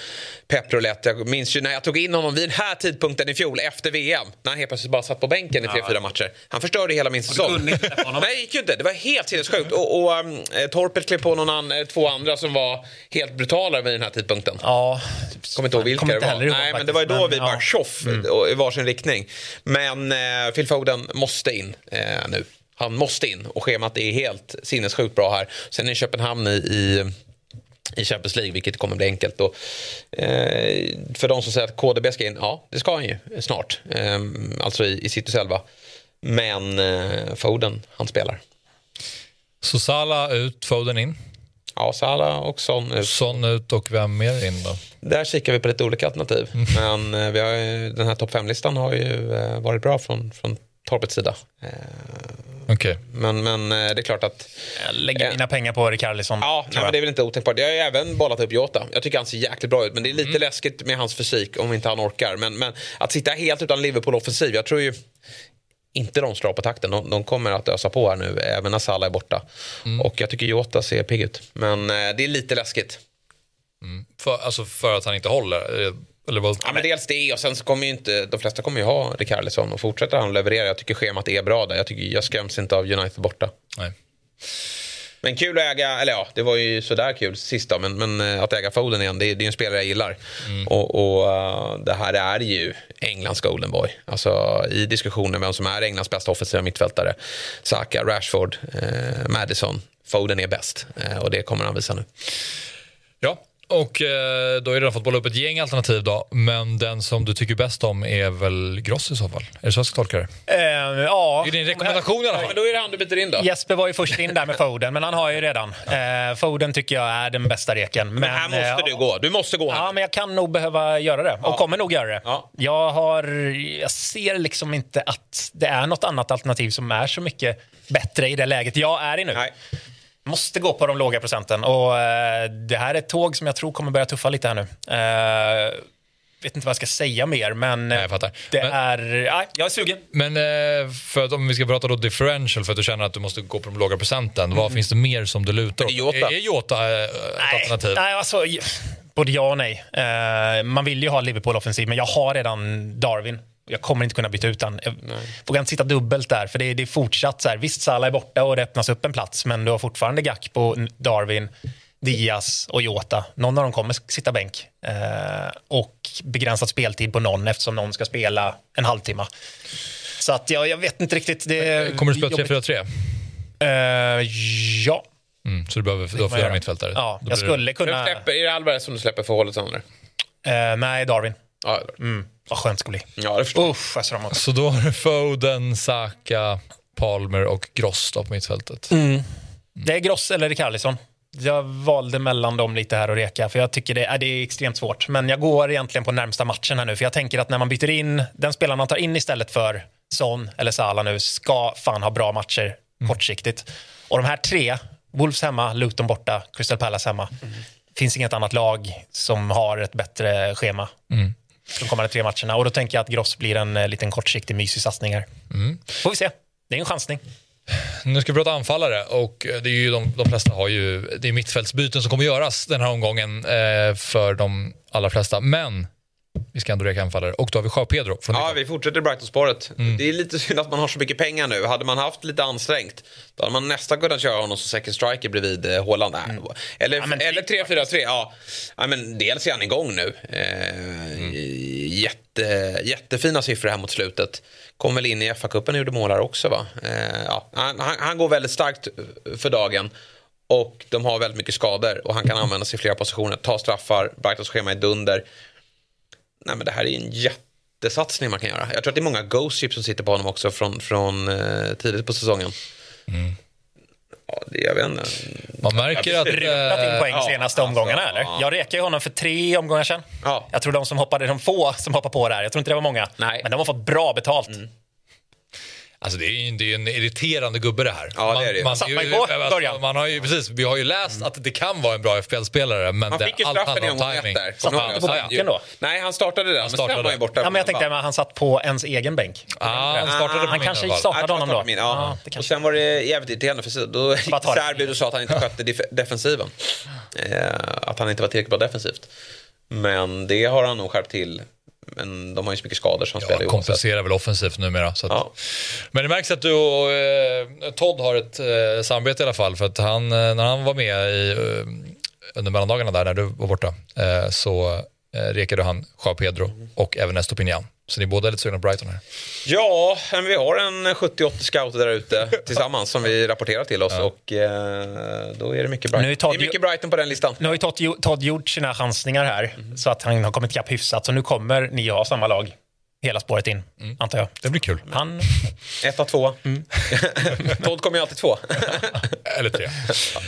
Pep Roulette, jag minns ju när jag tog in honom vid den här tidpunkten i fjol efter VM. När han helt plötsligt bara satt på bänken i tre, fyra matcher. Han förstörde hela min säsong. Nej, det gick ju inte. Det var helt sinnessjukt. Och, och um, Torpet klev på någon an, eh, två andra som var helt brutala vid den här tidpunkten. Ja. Kommer inte ihåg vilka det var. Nej, men det var ju då vi bara tjoff mm. i varsin riktning. Men eh, Phil Foden måste in eh, nu. Han måste in och schemat är helt sinnessjukt bra här. Sen är Köpenhamn i, i i Champions League, vilket kommer bli enkelt. Och, eh, för de som säger att KDB ska in, ja det ska han ju snart. Eh, alltså i, i City själva. Men eh, Foden, han spelar. Så Salah ut, Foden in? Ja, Salah och Son ut. Son ut och vem mer in då? Där kikar vi på lite olika alternativ. Mm. Men eh, vi har, den här topp 5-listan har ju eh, varit bra från, från Torpets sida. Eh, Okay. Men, men eh, det är klart att... Jag lägger mina pengar på Rikarlison. Ja, nej, det är väl inte otänkbart. Jag har även bollat upp Jota. Jag tycker han ser jäkligt bra ut. Men det är lite mm. läskigt med hans fysik om inte han orkar. Men, men att sitta helt utan Liverpool-offensiv. Jag tror ju inte de slår på takten. De, de, kommer att ösa på här nu, även när Salah är borta. Mm. Och jag tycker Jota ser pigg ut. Men eh, det är lite läskigt. Mm. För, alltså för att han inte håller? Eh, eller vad? Ja, men dels det och sen så kommer ju inte, de flesta kommer ju ha Rikardisson och fortsätter han leverera. Jag tycker schemat är bra där. Jag, tycker, jag skräms inte av United borta. Nej. Men kul att äga, eller ja, det var ju sådär kul sist då, men, men eh, att äga Foden igen, det, det är en spelare jag gillar. Mm. Och, och uh, det här är ju Englands golden boy. Alltså i diskussionen vem som är Englands bästa offensiva mittfältare. Saka, Rashford, uh, Madison. Foden är bäst uh, och det kommer han visa nu. Ja, Och eh, då har du redan fått bolla upp ett gäng alternativ då. Men den som du tycker bäst om är väl Gross i så fall? Är det så jag ska tolka det? Eh, ja. Det är din rekommendation i alla Ja, fall. men då är det han du byter in då. Jesper var ju först in där med Foden, men han har ju redan. Eh, Foden tycker jag är den bästa reken. Men, Men här måste eh, du gå. Du måste gå här. Ja, men jag kan nog behöva göra det. Och kommer nog göra det. Ja. Jag, har, jag ser liksom inte att det är något annat alternativ som är så mycket bättre i det läget jag är i nu. Nej. Måste gå på de låga procenten. Och eh, det här är ett tåg som jag tror kommer börja tuffa lite här nu. Eh, vet inte vad jag ska säga mer, men Nej, jag fattar. det Men- är... Nej, jag är sugen. Men eh, för att om vi ska prata då differential, för att du känner att du måste gå på de låga procenten. Mm. Vad finns det mer som du lutar åt? Det är Jota. Är, är Jota eh, ett alternativ? Nej, alltså, både ja och nej. Eh, man vill ju ha Liverpool-offensiv, men jag har redan Darwin. Jag kommer inte kunna byta ut den. Jag vågar inte sitta dubbelt där, för det är, det är fortsatt så här. Visst, Salah är borta och det öppnas upp en plats, men du har fortfarande Gakpo, Darwin, Diaz och Jota. Någon av dem kommer sitta bänk. Eh, och begränsad speltid på någon eftersom någon ska spela en halvtimme. Så att jag, jag vet inte riktigt. Det Kommer du spela jobbigt. 3-4-3? Eh, ja. Mm, så du behöver har fyra mittfältare? Ja, Då jag det- skulle Du kunna... släpper, är det Alvarez som du släpper för eller? Eh, nej, Darwin. Ja, Mm. Vad skönt det ska bli. ja det förstår jag. Emot. Så då har du Foden, Saka, Palmer och Gross då på mittfältet. Mm. Det är Gross eller Rikarlison. Jag valde mellan dem lite här och reka, för jag tycker det är, det är extremt svårt. Men jag går egentligen på närmsta matchen här nu, för jag tänker att när man byter in, den spelaren man tar in istället för Son eller Salah nu, ska fan ha bra matcher kortsiktigt. Och de här tre, Wolves hemma, Luton borta, Crystal Palace hemma, finns inget annat lag som har ett bättre schema. De kommande tre matcherna. Och då tänker jag att Gross blir en eh, liten kortsiktig mysig satsning här. Får vi se. Det är en chansning. Nu ska vi prata anfallare och det är ju de, de flesta har ju, det är mittfältsbyten som kommer göras den här omgången eh, för de allra flesta. Men vi ska ändå reka anfallare och då har vi Joao Pedro från Ja, vi fortsätter Brighton-spåret. Det är lite synd att man har så mycket pengar nu. Hade man haft lite ansträngt, då hade man nästan kunnat köra honom som second striker bredvid eh, Haaland. Nej, Eller, Ja, men eller typ 3-4-3. Ja. ja, men dels är han igång nu. Eh, jätte, jättefina siffror här mot slutet. Kom väl in i FA-cupen och gjorde mål här också. Va? Eh, ja, han, han, han går väldigt starkt för dagen. Och de har väldigt mycket skador och han kan användas i flera positioner. Ta straffar, Brightons schema är dunder. Nej, men det här är en jättesatsning man kan göra. Jag tror att det är många ghost chips som sitter på honom också från, från eh, tidigt på säsongen. Ja, det, jag vet inte. Man märker att... Rutat in poäng ja, senaste alltså, omgångarna, eller? ja. Jag rekade ju honom för tre omgångar sedan. Ja. Jag tror de som hoppade, de få som hoppade på det här, jag tror inte det var många. Nej. Men de har fått bra betalt. Alltså det är ju det är en irriterande gubbe det här. Ja, det är det. Man, man, ju- alltså, början? man har ju, precis, vi har ju läst att det kan vara en bra FPL-spelare men Han det, fick ju allt handlar om timing. där. Satt han på bänken då? Nej, han startade där. Men startade. sen var han ju borta. Ja, men jag tänkte att han satt på ens egen bänk. Ja, han startade på Han min kanske startade honom han då. min, ja. Ja, det och sen var det jävligt irriterande för så- då gick. Serbi och sa att han inte skötte def- defensiven. Eh, att han inte var tillräckligt bra defensivt. Men det har han nog skärpt till. Men de har ju så mycket skador som han spelar Ja, ju kompenserar väl offensivt numera. Så att, Ja. Men det märks att du och eh, Todd har ett eh, samarbete i alla fall. För att han, eh, när han var med i, eh, under mellandagarna där, när du var borta, eh, så eh, rekade han Joao Pedro och även Estopinian. Så ni båda är lite sugna på Brighton här. Ja, men vi har en 70-80 scouter där ute tillsammans som vi rapporterar till oss. Och eh, då är det mycket Brighton. Nu är Todd det är mycket Brighton på den listan. Nu har ju Todd, Todd gjort sina chansningar här, så att han har kommit ikapp hyfsat. Så nu kommer ni ha samma lag hela spåret in, antar jag. Det blir kul. Han, Etta, tvåa. Todd kommer ju alltid två. Eller tre.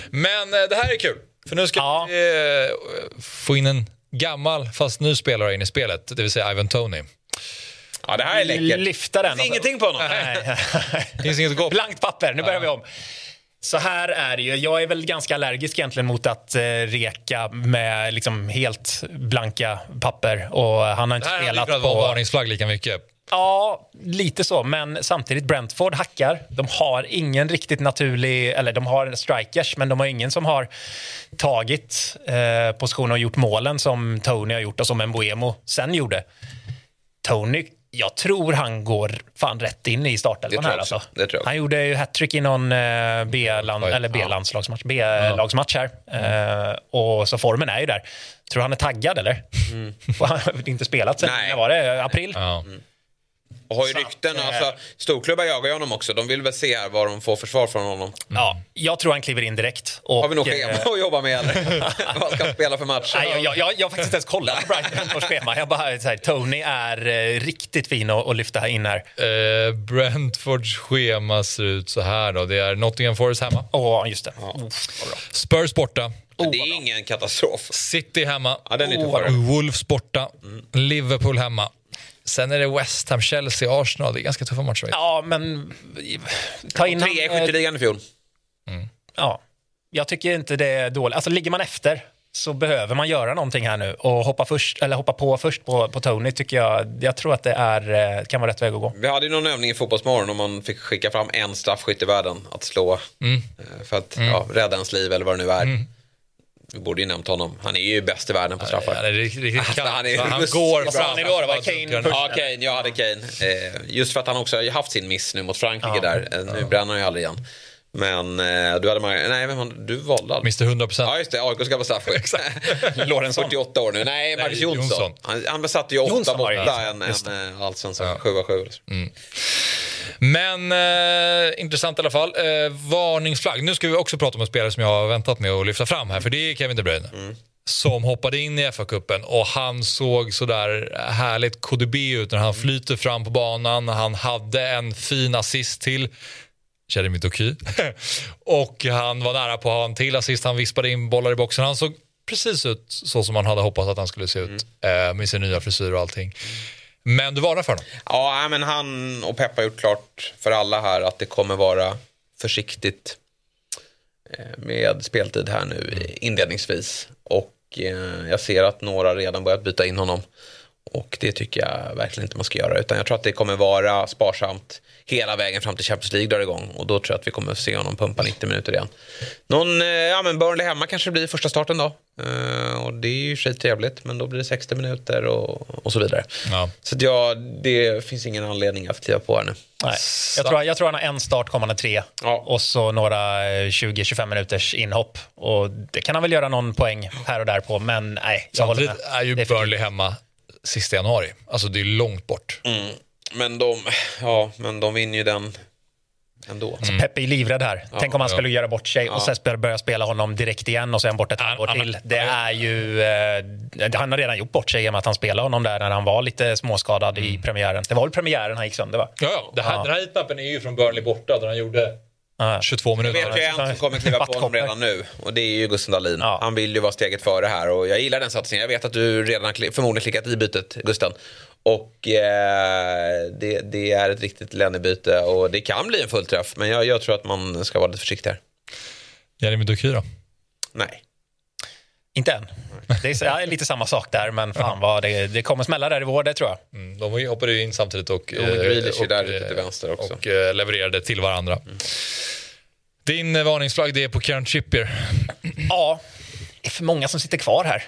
Men eh, det här är kul. För nu ska Ja. vi eh, få in en gammal fast ny spelare in i spelet. Det vill säga Ivan Tony. Ja, det här är läckert. lyfta den. Det finns ingenting på honom. Nej. Finns inget att gå. Blankt papper, nu börjar vi om. Så här är det ju. Jag är väl ganska allergisk egentligen mot att eh, reka med liksom helt blanka papper. Och han har Det inte här hade spelat vara på... varningsflagg lika mycket. Ja, lite så. Men samtidigt, Brentford hackar. De har ingen riktigt naturlig... Eller de har strikers, men de har ingen som har tagit eh, positioner och gjort målen som Tony har gjort och som Mbuemo sen gjorde. Tony, jag tror han går fan rätt in i startelvan här. Alltså. Han gjorde ju hattrick i någon eh, B-land, Oj. eller B-landslagsmatch, B-lagsmatch här. Eh, och så formen är ju där. Tror du han är taggad eller? Och han har inte spelat sen, när var det? April? Ja. Och har ju rykten. Alltså, storklubbar jagar ju honom också. De vill väl se här vad de får försvar från honom. Ja, jag tror han kliver in direkt. Och, har vi något schema att jobba med eller? vad ska han spela för matcher? Nej, jag, jag, jag har faktiskt inte ens kollat på Brightons schema. Jag bara, så här, Tony är eh, riktigt fin att, att lyfta in här. Eh, Brentfords schema ser ut så här då. Det är Nottingham Forest hemma. Åh, just det. Ja. Spurs borta. Oh, det är ingen katastrof. City hemma. Ja, den är oh, Wolves borta. Mm. Liverpool hemma. Sen är det West Ham, Chelsea, Arsenal. Det är ganska tuffa matcher. Ja, men... Ta in... Tre i skytteligan i fjol. Mm. Ja. Jag tycker inte det är dåligt. Alltså, ligger man efter så behöver man göra någonting här nu. Och hoppa, först, eller hoppa på först på, på Tony tycker jag, jag tror att det är, eh, kan vara rätt väg att gå. Vi hade ju någon övning i Fotbollsmorgon om man fick skicka fram en straffskytt i världen att slå mm. Eh, för att mm. ja, rädda ens liv eller vad det nu är. Mm. Vi borde ju nämnt honom. Han är ju bäst i världen på straffar. Han, är riktigt, alltså, han, är, han går fram. Han igår, var Kane Ja, Kane. Jag hade Kane. Eh, just för att han också har haft sin miss nu mot Frankrike ja. där. Eh, nu ja. bränner han ju aldrig igen. Men eh, du hade Mar Nej, men du valde aldrig. Mr 100% Ja, just det. AIKs gamla straffskytt. Lorentzon. 48 år nu. Nej, Marcus Jonsson. Jonsson. Han, han besatte ju 8 borta en, en, en allsvenskan. Ja. 7-7. Mm. Men eh, intressant i alla fall. Eh, varningsflagg. Nu ska vi också prata om en spelare som jag har väntat med att lyfta fram här, för det är Kevin De Bruyne. Mm. Som hoppade in i FA-cupen och han såg sådär härligt KDB ut när han flyter fram på banan. Han hade en fin assist till Jeremy Doky. och han var nära på att ha en till assist. Han vispade in bollar i boxen. Han såg precis ut så som man hade hoppats att han skulle se ut mm. eh, med sin nya frisyr och allting. Men du varnar för honom? Ja, men han och Pep har gjort klart för alla här att det kommer vara försiktigt eh, med speltid här nu inledningsvis. Och eh, jag ser att några redan börjat byta in honom. Och det tycker jag verkligen inte man ska göra. Utan jag tror att det kommer vara sparsamt hela vägen fram till Champions League drar igång. Och då tror jag att vi kommer att se honom pumpa 90 minuter igen. Någon, eh, ja men Burnley hemma kanske blir första starten då. Uh, och det är ju sig trevligt, men då blir det 60 minuter och, och så vidare. Ja. Så ja, det finns ingen anledning att kliva på här nu. Nej. Jag, tror, jag tror han har en start kommande tre ja. och så några 20-25 eh, minuters inhopp. Och det kan han väl göra någon poäng här och där på, men nej. Samtidigt är ju Burnley hemma sista januari. Alltså det är långt bort. Mm. Men de, ja, men de vinner ju den ändå. Alltså, Peppe är livrädd här. Ja, Tänk om han skulle göra bort sig och sen börja spela honom direkt igen och sen bort ett halvår till. Det är ju... Eh, han har redan gjort bort sig genom att han spelade honom där när han var lite småskadad mm. i premiären. Det var väl premiären han gick sönder va? Ja, ja. Det här, Den här heatmappen är ju från Burnley borta där han gjorde 22 minuter. Jag vet ju en som kommer kliva på honom redan nu och det är ju Gusten Dahlin. Ja. Han vill ju vara steget före här och jag gillar den satsningen. Jag vet att du redan har förmodligen klickat i bytet, Gusten. Och eh, det, det, är ett riktigt Lenny-byte och det kan bli en fullträff. Men jag, jag, tror att man ska vara lite försiktig här. Jeremy Doky då? Nej. Inte än. Det är, ja, lite samma sak där, men fan vad det, det kommer smälla där i vår, det tror jag. Mm, de hoppade ju in samtidigt och, jo, och, och, där lite till vänster också. och uh, levererade till varandra. Mm. Din varningsflagg det är på Kieran Trippier. Ja, det är för många som sitter kvar här.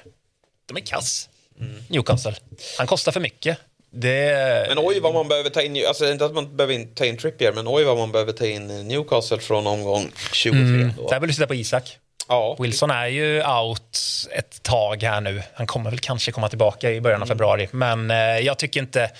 De är kass. Mm. Newcastle. Han kostar för mycket. Det... Men oj vad man behöver ta in, alltså inte att man behöver ta in Trippier, men oj vad man behöver ta in Newcastle från omgång 23. Mm. Där vill du sitta på Isak. Ja. Wilson är ju out ett tag här nu. Han kommer väl kanske komma tillbaka i början av mm. februari, men eh, jag tycker inte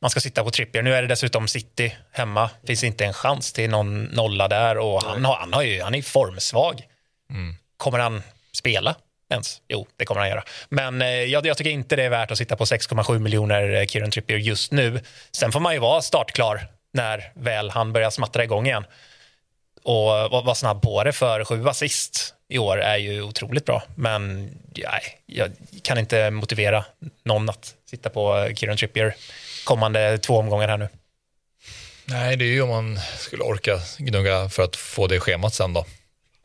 man ska sitta på Trippier. Nu är det dessutom City hemma. Finns inte en chans till någon nolla där och han, har, han, har ju, han är formsvag. Mm. Kommer han spela? ens. Jo, det kommer han göra. Men eh, jag, jag, tycker inte det är värt att sitta på 6,7 miljoner eh, Kieran Trippier just nu. Sen får man ju vara startklar när väl han börjar smattra igång igen. Och vara snabb på det, för sju assist i år är ju otroligt bra. Men nej, jag kan inte motivera någon att sitta på eh, Kieran Trippier kommande två omgångar här nu. Nej, det är ju om man skulle orka gnugga för att få det schemat sen då.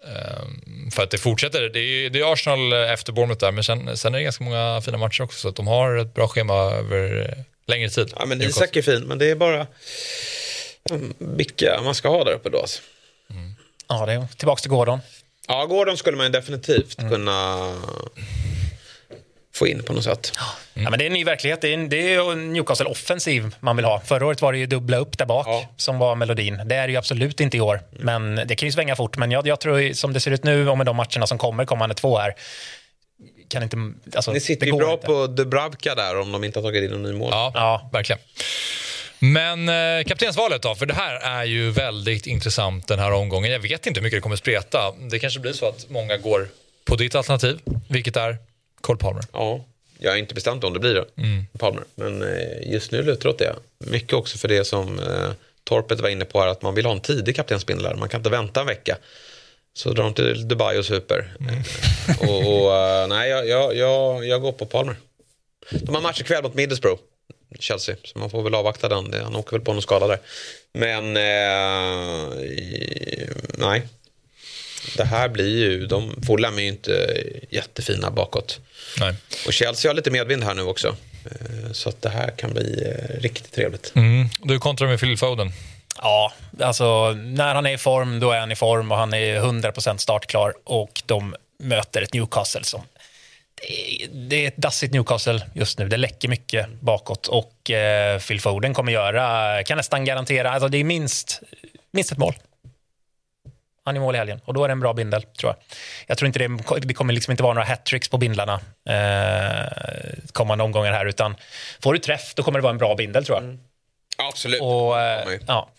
Ehm, för att det fortsätter. Det är, det är Arsenal efter Bournemouth där, men sen, sen är det ganska många fina matcher också. Så att de har ett bra schema över längre tid. Ja, men Isak är fin, men det är bara um, vilka man ska ha där uppe då. Alltså. Mm. Ja, det är tillbaka till Gordon. Ja, Gordon skulle man definitivt mm. kunna få in på något sätt. Mm. Ja, men det är en ny verklighet. Det är, det är Newcastle offensiv man vill ha. Förra året var det ju dubbla upp där bak ja. som var melodin. Det är det ju absolut inte i år. Men det kan ju svänga fort. Men jag, jag tror som det ser ut nu och med de matcherna som kommer kommande två här kan inte, alltså, Ni sitter ju bra inte. på Dubravka där om de inte har tagit in någon ny mål. Ja, ja. verkligen. Men eh, kaptensvalet då? För det här är ju väldigt intressant den här omgången. Jag vet inte hur mycket det kommer spreta. Det kanske blir så att många går på ditt alternativ, vilket är Cole Palmer. Ja, jag är inte bestämt om det blir det, mm. Palmer. Men eh, just nu lutar åt det. Mycket också för det som eh, Torpet var inne på här, att man vill ha en tidig kaptensbindel. Man kan inte vänta en vecka. Så drar de till Dubai och super. Mm. och, och uh, nej, jag, jag, jag, jag går på Palmer. De har match ikväll mot Middlesbrough. Chelsea, så man får väl avvakta den. Han åker väl på någon skada där. Men eh, nej. Det här blir ju, de Fulham är ju inte jättefina bakåt. Nej. Och Chelsea har lite medvind här nu också. Eh, så att det här kan bli eh, riktigt trevligt. Mm. Du kontrar med Phil Foden. Ja, alltså när han är i form, då är han i form och han är 100% startklar och de möter ett Newcastle som det är ett dassigt Newcastle just nu. Det läcker mycket bakåt och eh, Phil Foden kommer göra, kan nästan garantera, alltså det är minst, minst ett mål. Han är mål i helgen och då är det en bra bindel, tror jag. Jag tror inte det, det kommer liksom inte vara några hattricks på bindlarna eh, kommande omgångar här, utan får du träff, då kommer det vara en bra bindel, tror jag. Mm. Absolut. Och, eh, ja.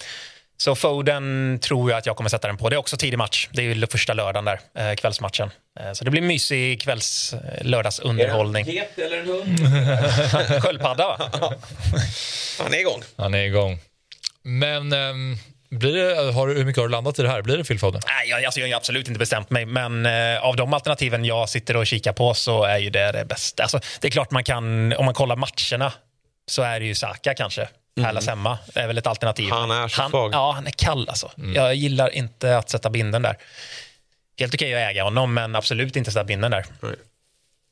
Så Foden tror jag att jag kommer sätta den på. Det är också tidig match. Det är ju första lördagen där, eh, kvällsmatchen. Eh, så det blir mysig kvälls eh, lördagsunderhållning. Är det en get eller en hund? Sköldpadda, va? Han är igång. Han är igång. Men um, blir det, har, hur mycket har du landat i det här? Blir det Phil Foden? Nej, jag, alltså, jag har absolut inte bestämt mig. Men eh, av de alternativen jag sitter och kikar på så är ju det det bästa. Alltså, det är klart man kan, om man kollar matcherna så är det ju Saka kanske. Mm. hemma är väl ett alternativ. Han är så han, svag. Ja, han är kall alltså. Mm. Jag gillar inte att sätta binden där. Helt okej att äga honom, men absolut inte sätta binden där. Nej.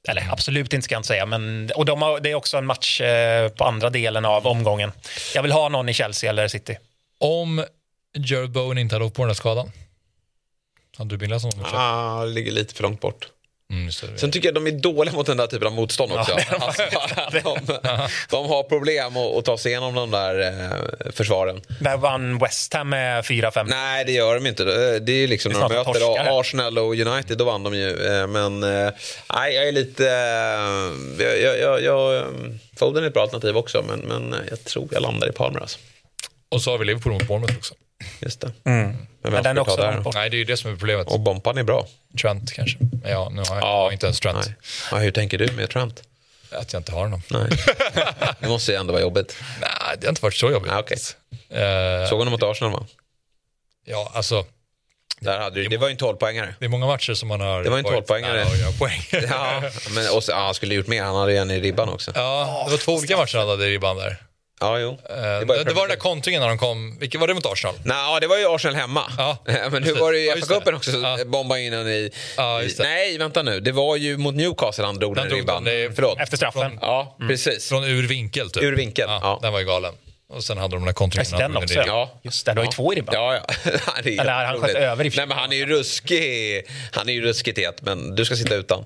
Eller absolut inte ska jag inte säga. Men, och de har, det är också en match eh, på andra delen av omgången. Jag vill ha någon i Chelsea eller City. Om Jared Bowen inte hade åkt på den här skadan, hade du bildat honom? Ah, ligger lite för långt bort. Mm, Sen tycker jag de är dåliga mot den där typen av motstånd också. Ja, alltså, de, de, har problem att, att, ta sig igenom de där eh, försvaren. Där vann West Ham med 4-5. Nej, det gör de inte. Det är liksom det är när de möter torskare. Arsenal och United, då vann de ju. Eh, men eh, nej, jag är lite... Eh, jag, jag, jag, Foden är ett bra alternativ också, men, men jag tror jag landar i Palmer. Alltså. Och så har vi Liverpool mot Bournemouth också. Just det. Mm. Men, men den är också där? Nej, det är ju det som är problemet. Och Bompan är bra. Trent kanske. Ja, nu har jag, ja. inte ens Trent. Ja, hur tänker du med Trent? Att jag inte har honom. Nej. Det måste ju ändå vara jobbigt. Nej, det har inte varit så jobbigt. Ah, okay. uh, Såg honom mot Arsenal va? Ja, alltså. Där hade du, det var ju en 12-poängare. Det är många matcher som man har... Det var en 12-poängare. Ja, men, och så, ja, han skulle gjort mer. Han hade en i ribban också. Ja, det var två olika matcher han hade i ribban där. Ja, jo. Det, det, var, det var den där kontringen när de kom. Vilket var det mot Arsenal? Nej, det var ju Arsenal hemma. Ja, Men nu var det ju FA-cupen också, ja. bomba in den i... Ja, nej, vänta nu. Det var ju mot Newcastle han drog den, den ribban. Förlåt. Efter straffen. Från, ja, mm. precis. Från ur vinkel, typ. Ur vinkel, ja. ja. Den var ju galen. Och sen hade de den där kontringen. Den också. Ja. Just det, du har ju två i ribban. Ja, ja. han är Eller han sköt över i Nej, men han är ju ruskig. Han är ju ruskigt het, men du ska sitta utan.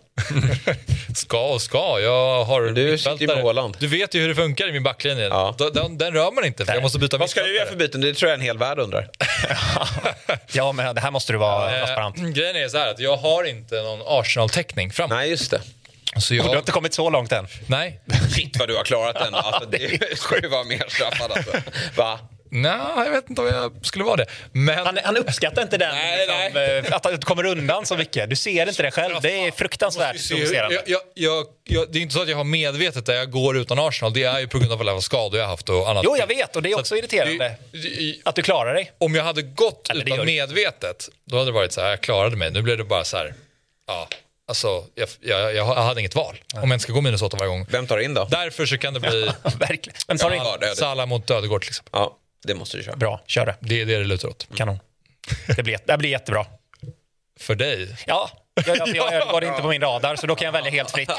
ska och ska. Jag har du sitter ju med Håland. Du vet ju hur det funkar i min backlinje. Ja. Den, den rör man inte, för jag måste byta Vad ska du göra för byten? Det tror jag en hel värld undrar. ja, men det här måste du vara transparent. Grejen är så här att jag har inte någon Arsenal-täckning framåt. Nej, just det. Så jag... Du har inte kommit så långt än? Nej. Shit vad du har klarat den. Alltså, det skulle vara mer straffad alltså. Va? Nej, jag vet inte om jag skulle vara det. Men... Han, han uppskattar inte den, nej, liksom, nej. Eh, att du kommer undan så mycket. Du ser inte det själv. Det är fruktansvärt provocerande. Jag, jag, jag, det är inte så att jag har medvetet där jag går utan Arsenal. Det är ju på grund av alla skador jag har haft och annat. Jo, jag vet. Och det är också så irriterande. Det, att du klarar dig. Om jag hade gått Eller, utan medvetet, då hade det varit så här, jag klarade mig. Nu blev det bara så här, ja Alltså, jag, jag, jag hade inget val Nej. om jag inte ska gå Minnesota varje gång. Vem tar in då? Därför så kan det bli... Verkligen. Vem tar in? Ja, Salah mot Dödegård. Liksom. Ja, det måste du köra. Bra, kör det. Det är det det lutar åt. Kanon. Det blir, det blir jättebra. För dig? Ja, jag, jag, jag var inte på min radar, så då kan jag välja helt fritt.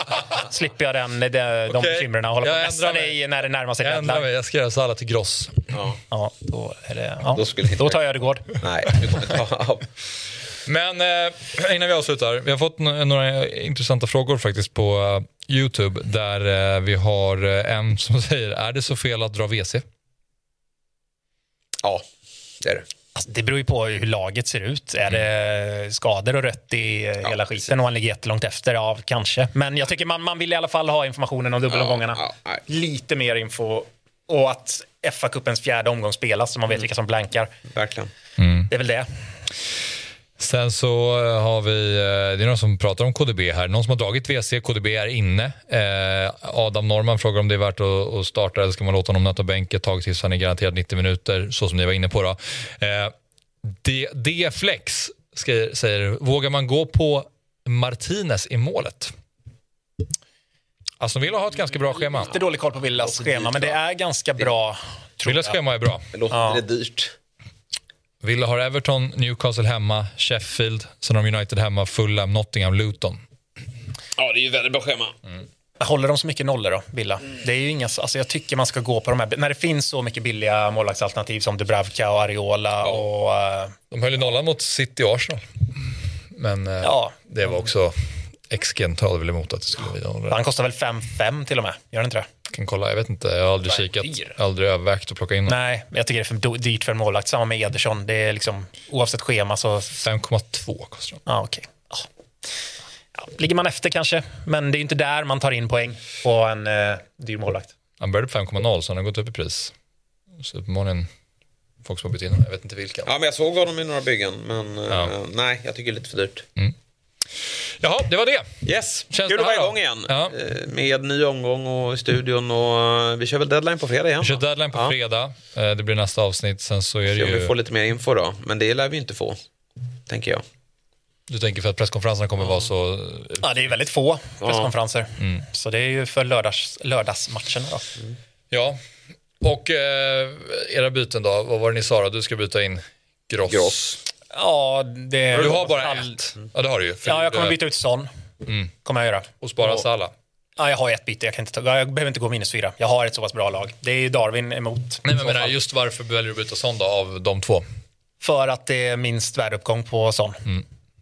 Slipper jag den, de, de okay. bekymren och hålla på och mässa dig när det närmar sig Jag ändrar mig, jag ska göra Salah till Gross. Ja, ja då, är det, ja. då, då tar jag Ödegård. Nej, du kommer ta... Men eh, innan vi avslutar, vi har fått några intressanta frågor faktiskt på uh, Youtube där uh, vi har uh, en som säger, är det så fel att dra WC? Ja, det är det. Alltså, det beror ju på hur laget ser ut. Är det skador och rött i ja, hela skiten och han ligger jättelångt efter? Ja, kanske. Men jag tycker man, man vill i alla fall ha informationen om dubbelomgångarna. Ja, ja, Lite mer info. Och att FA-cupens fjärde omgång spelas så man vet vilka som blankar. Verkligen. Det är väl det. Sen så eh, har vi, eh, det är någon som pratar om KDB här. Någon som har dragit WC, KDB är inne. Eh, Adam Norman frågar om det är värt att, att starta eller ska man låta honom nöta bänk ett tag tills han är garanterad 90 minuter, så som ni var inne på. Då. Eh, D-flex säger, vågar man gå på Martinez i målet? Aston Villa har ett ganska bra schema. Lite dålig koll på Villas schema, men det är ganska bra. Villas schema är bra. Det låter Ja. det dyrt. Villa har Everton, Newcastle hemma, Sheffield, sen har de United hemma, Fulham, Nottingham, Luton. Ja, det är ju väldigt bra schema. Håller de så mycket nollor då, Villa? Det är ju inga, alltså jag tycker man ska gå på de här, när det finns så mycket billiga målvaktsalternativ som Dubravka och Ariola och... eh, De höll ju nollan mot City och Arsenal. Men eh, Ja. det var också... XG talade väl emot att det skulle bli han kostar väl 5-5 till och med, gör det inte det? Kan kolla, jag vet inte, jag har aldrig kikat, dyr? aldrig övervägt att plocka in honom. Nej, men jag tycker det är för dyrt för en målvakt. Samma med Ederson. Det är liksom, oavsett schema så... 5,2 kostar han. Ja, okej. Ja. Ja, ligger man efter kanske, men det är ju inte där man tar in poäng på en eh, dyr målvakt. Han började på 5,0 så han har gått upp i pris. Så uppenbarligen folk som har bytt in honom, jag vet inte vilka. Ja, men jag såg honom i några byggen, men Ja. eh, nej, jag tycker det är lite för dyrt. Jaha, det var det. Yes, Känns kul att vara igång igen. Ja. Eh, Med ny omgång och studion och eh, vi kör väl deadline på fredag igen? Vi kör deadline på Ja. fredag, Eh, det blir nästa avsnitt. Sen så är det om vi ju... får lite mer info då, men det lär vi inte få, tänker jag. Du tänker för att presskonferenserna kommer vara så... Ja, det är väldigt få presskonferenser. Så det är ju för lördags, lördagsmatcherna då. Ja. Och eh, era byten då, vad var det ni sa då? Du ska byta in Gross. Gross. Ja, det... Du har bara All- ett. Ja, det har du ju. För Ja, jag kommer byta ut Son. Kommer jag göra. Och spara Salah. Ja, jag har ett byte. Jag, kan inte ta, jag behöver inte gå minus fyra. Jag har ett så pass bra lag. Det är ju Darwin emot. Nej, men jag menar, just varför väljer du att byta Son då, av de två? För att det är minst värdeuppgång på Son.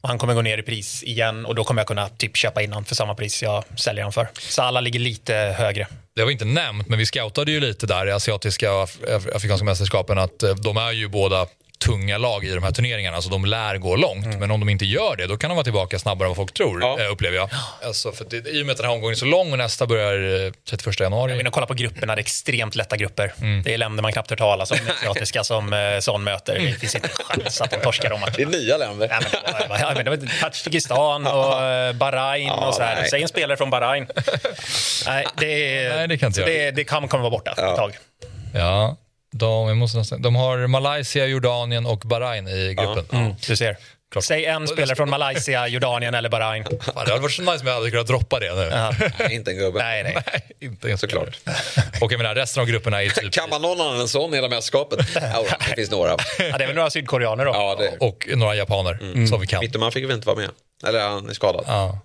Och han kommer gå ner i pris igen och då kommer jag kunna typ köpa in honom för samma pris jag säljer honom för. Så alla ligger lite högre. Det var inte nämnt, men vi scoutade ju lite där i asiatiska och af- af- afrikanska mästerskapen att eh, de är ju båda tunga lag i de här turneringarna, så de lär gå långt. Men om de inte gör det, då kan de vara tillbaka snabbare än vad folk tror, Ja. eh, upplever jag. Alltså, för det, I och med att den här omgången är så lång och nästa börjar eh, 31 januari. Jag vill kolla på grupperna, det är extremt lätta grupper. Mm. Det är länder man knappt hört talas om, asiatiska som eh, Son möter. Det finns inte en chans att de torskar de matcherna. Det är nya länder. Nej, men, ja, men det var Tadzjikistan och eh, Bahrain och så här. Säg en spelare från Bahrain. Nej, det, är- Nej, det kan inte det, det kan kommer vara borta ett tag. Ja, de, jag måste nästan, de har Malaysia, Jordanien och Bahrain i gruppen. Mm, du ser. Klart. Säg en spelare från Malaysia, Jordanien eller Bahrain. Fan, det hade varit så nice om jag hade kunnat droppa det nu. Nej, inte en gubbe. Nej, nej. Nej, inte ens Såklart. Och jag menar, resten av grupperna är typ... Kan man någon annan än sån i hela mästerskapet? Ja, det finns några. Ja, det är väl några sydkoreaner då. Ja, det. Och några japaner som vi kan. Mitteman fick väl inte vara med? Eller han är skadad. Ja.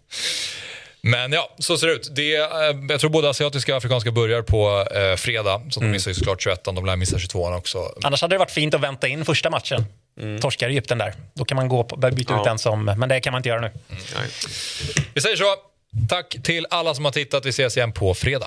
Men ja, så ser det ut. Det, eh, jag tror både asiatiska och afrikanska börjar på eh, fredag, så de missar ju såklart 21 de lär missa 22 också. Annars hade det varit fint att vänta in första matchen. Torskar Egypten där. Då kan man gå på, byta ut Ja. den som... Men det kan man inte göra nu. Nej. Vi säger så. Tack till alla som har tittat. Vi ses igen på fredag.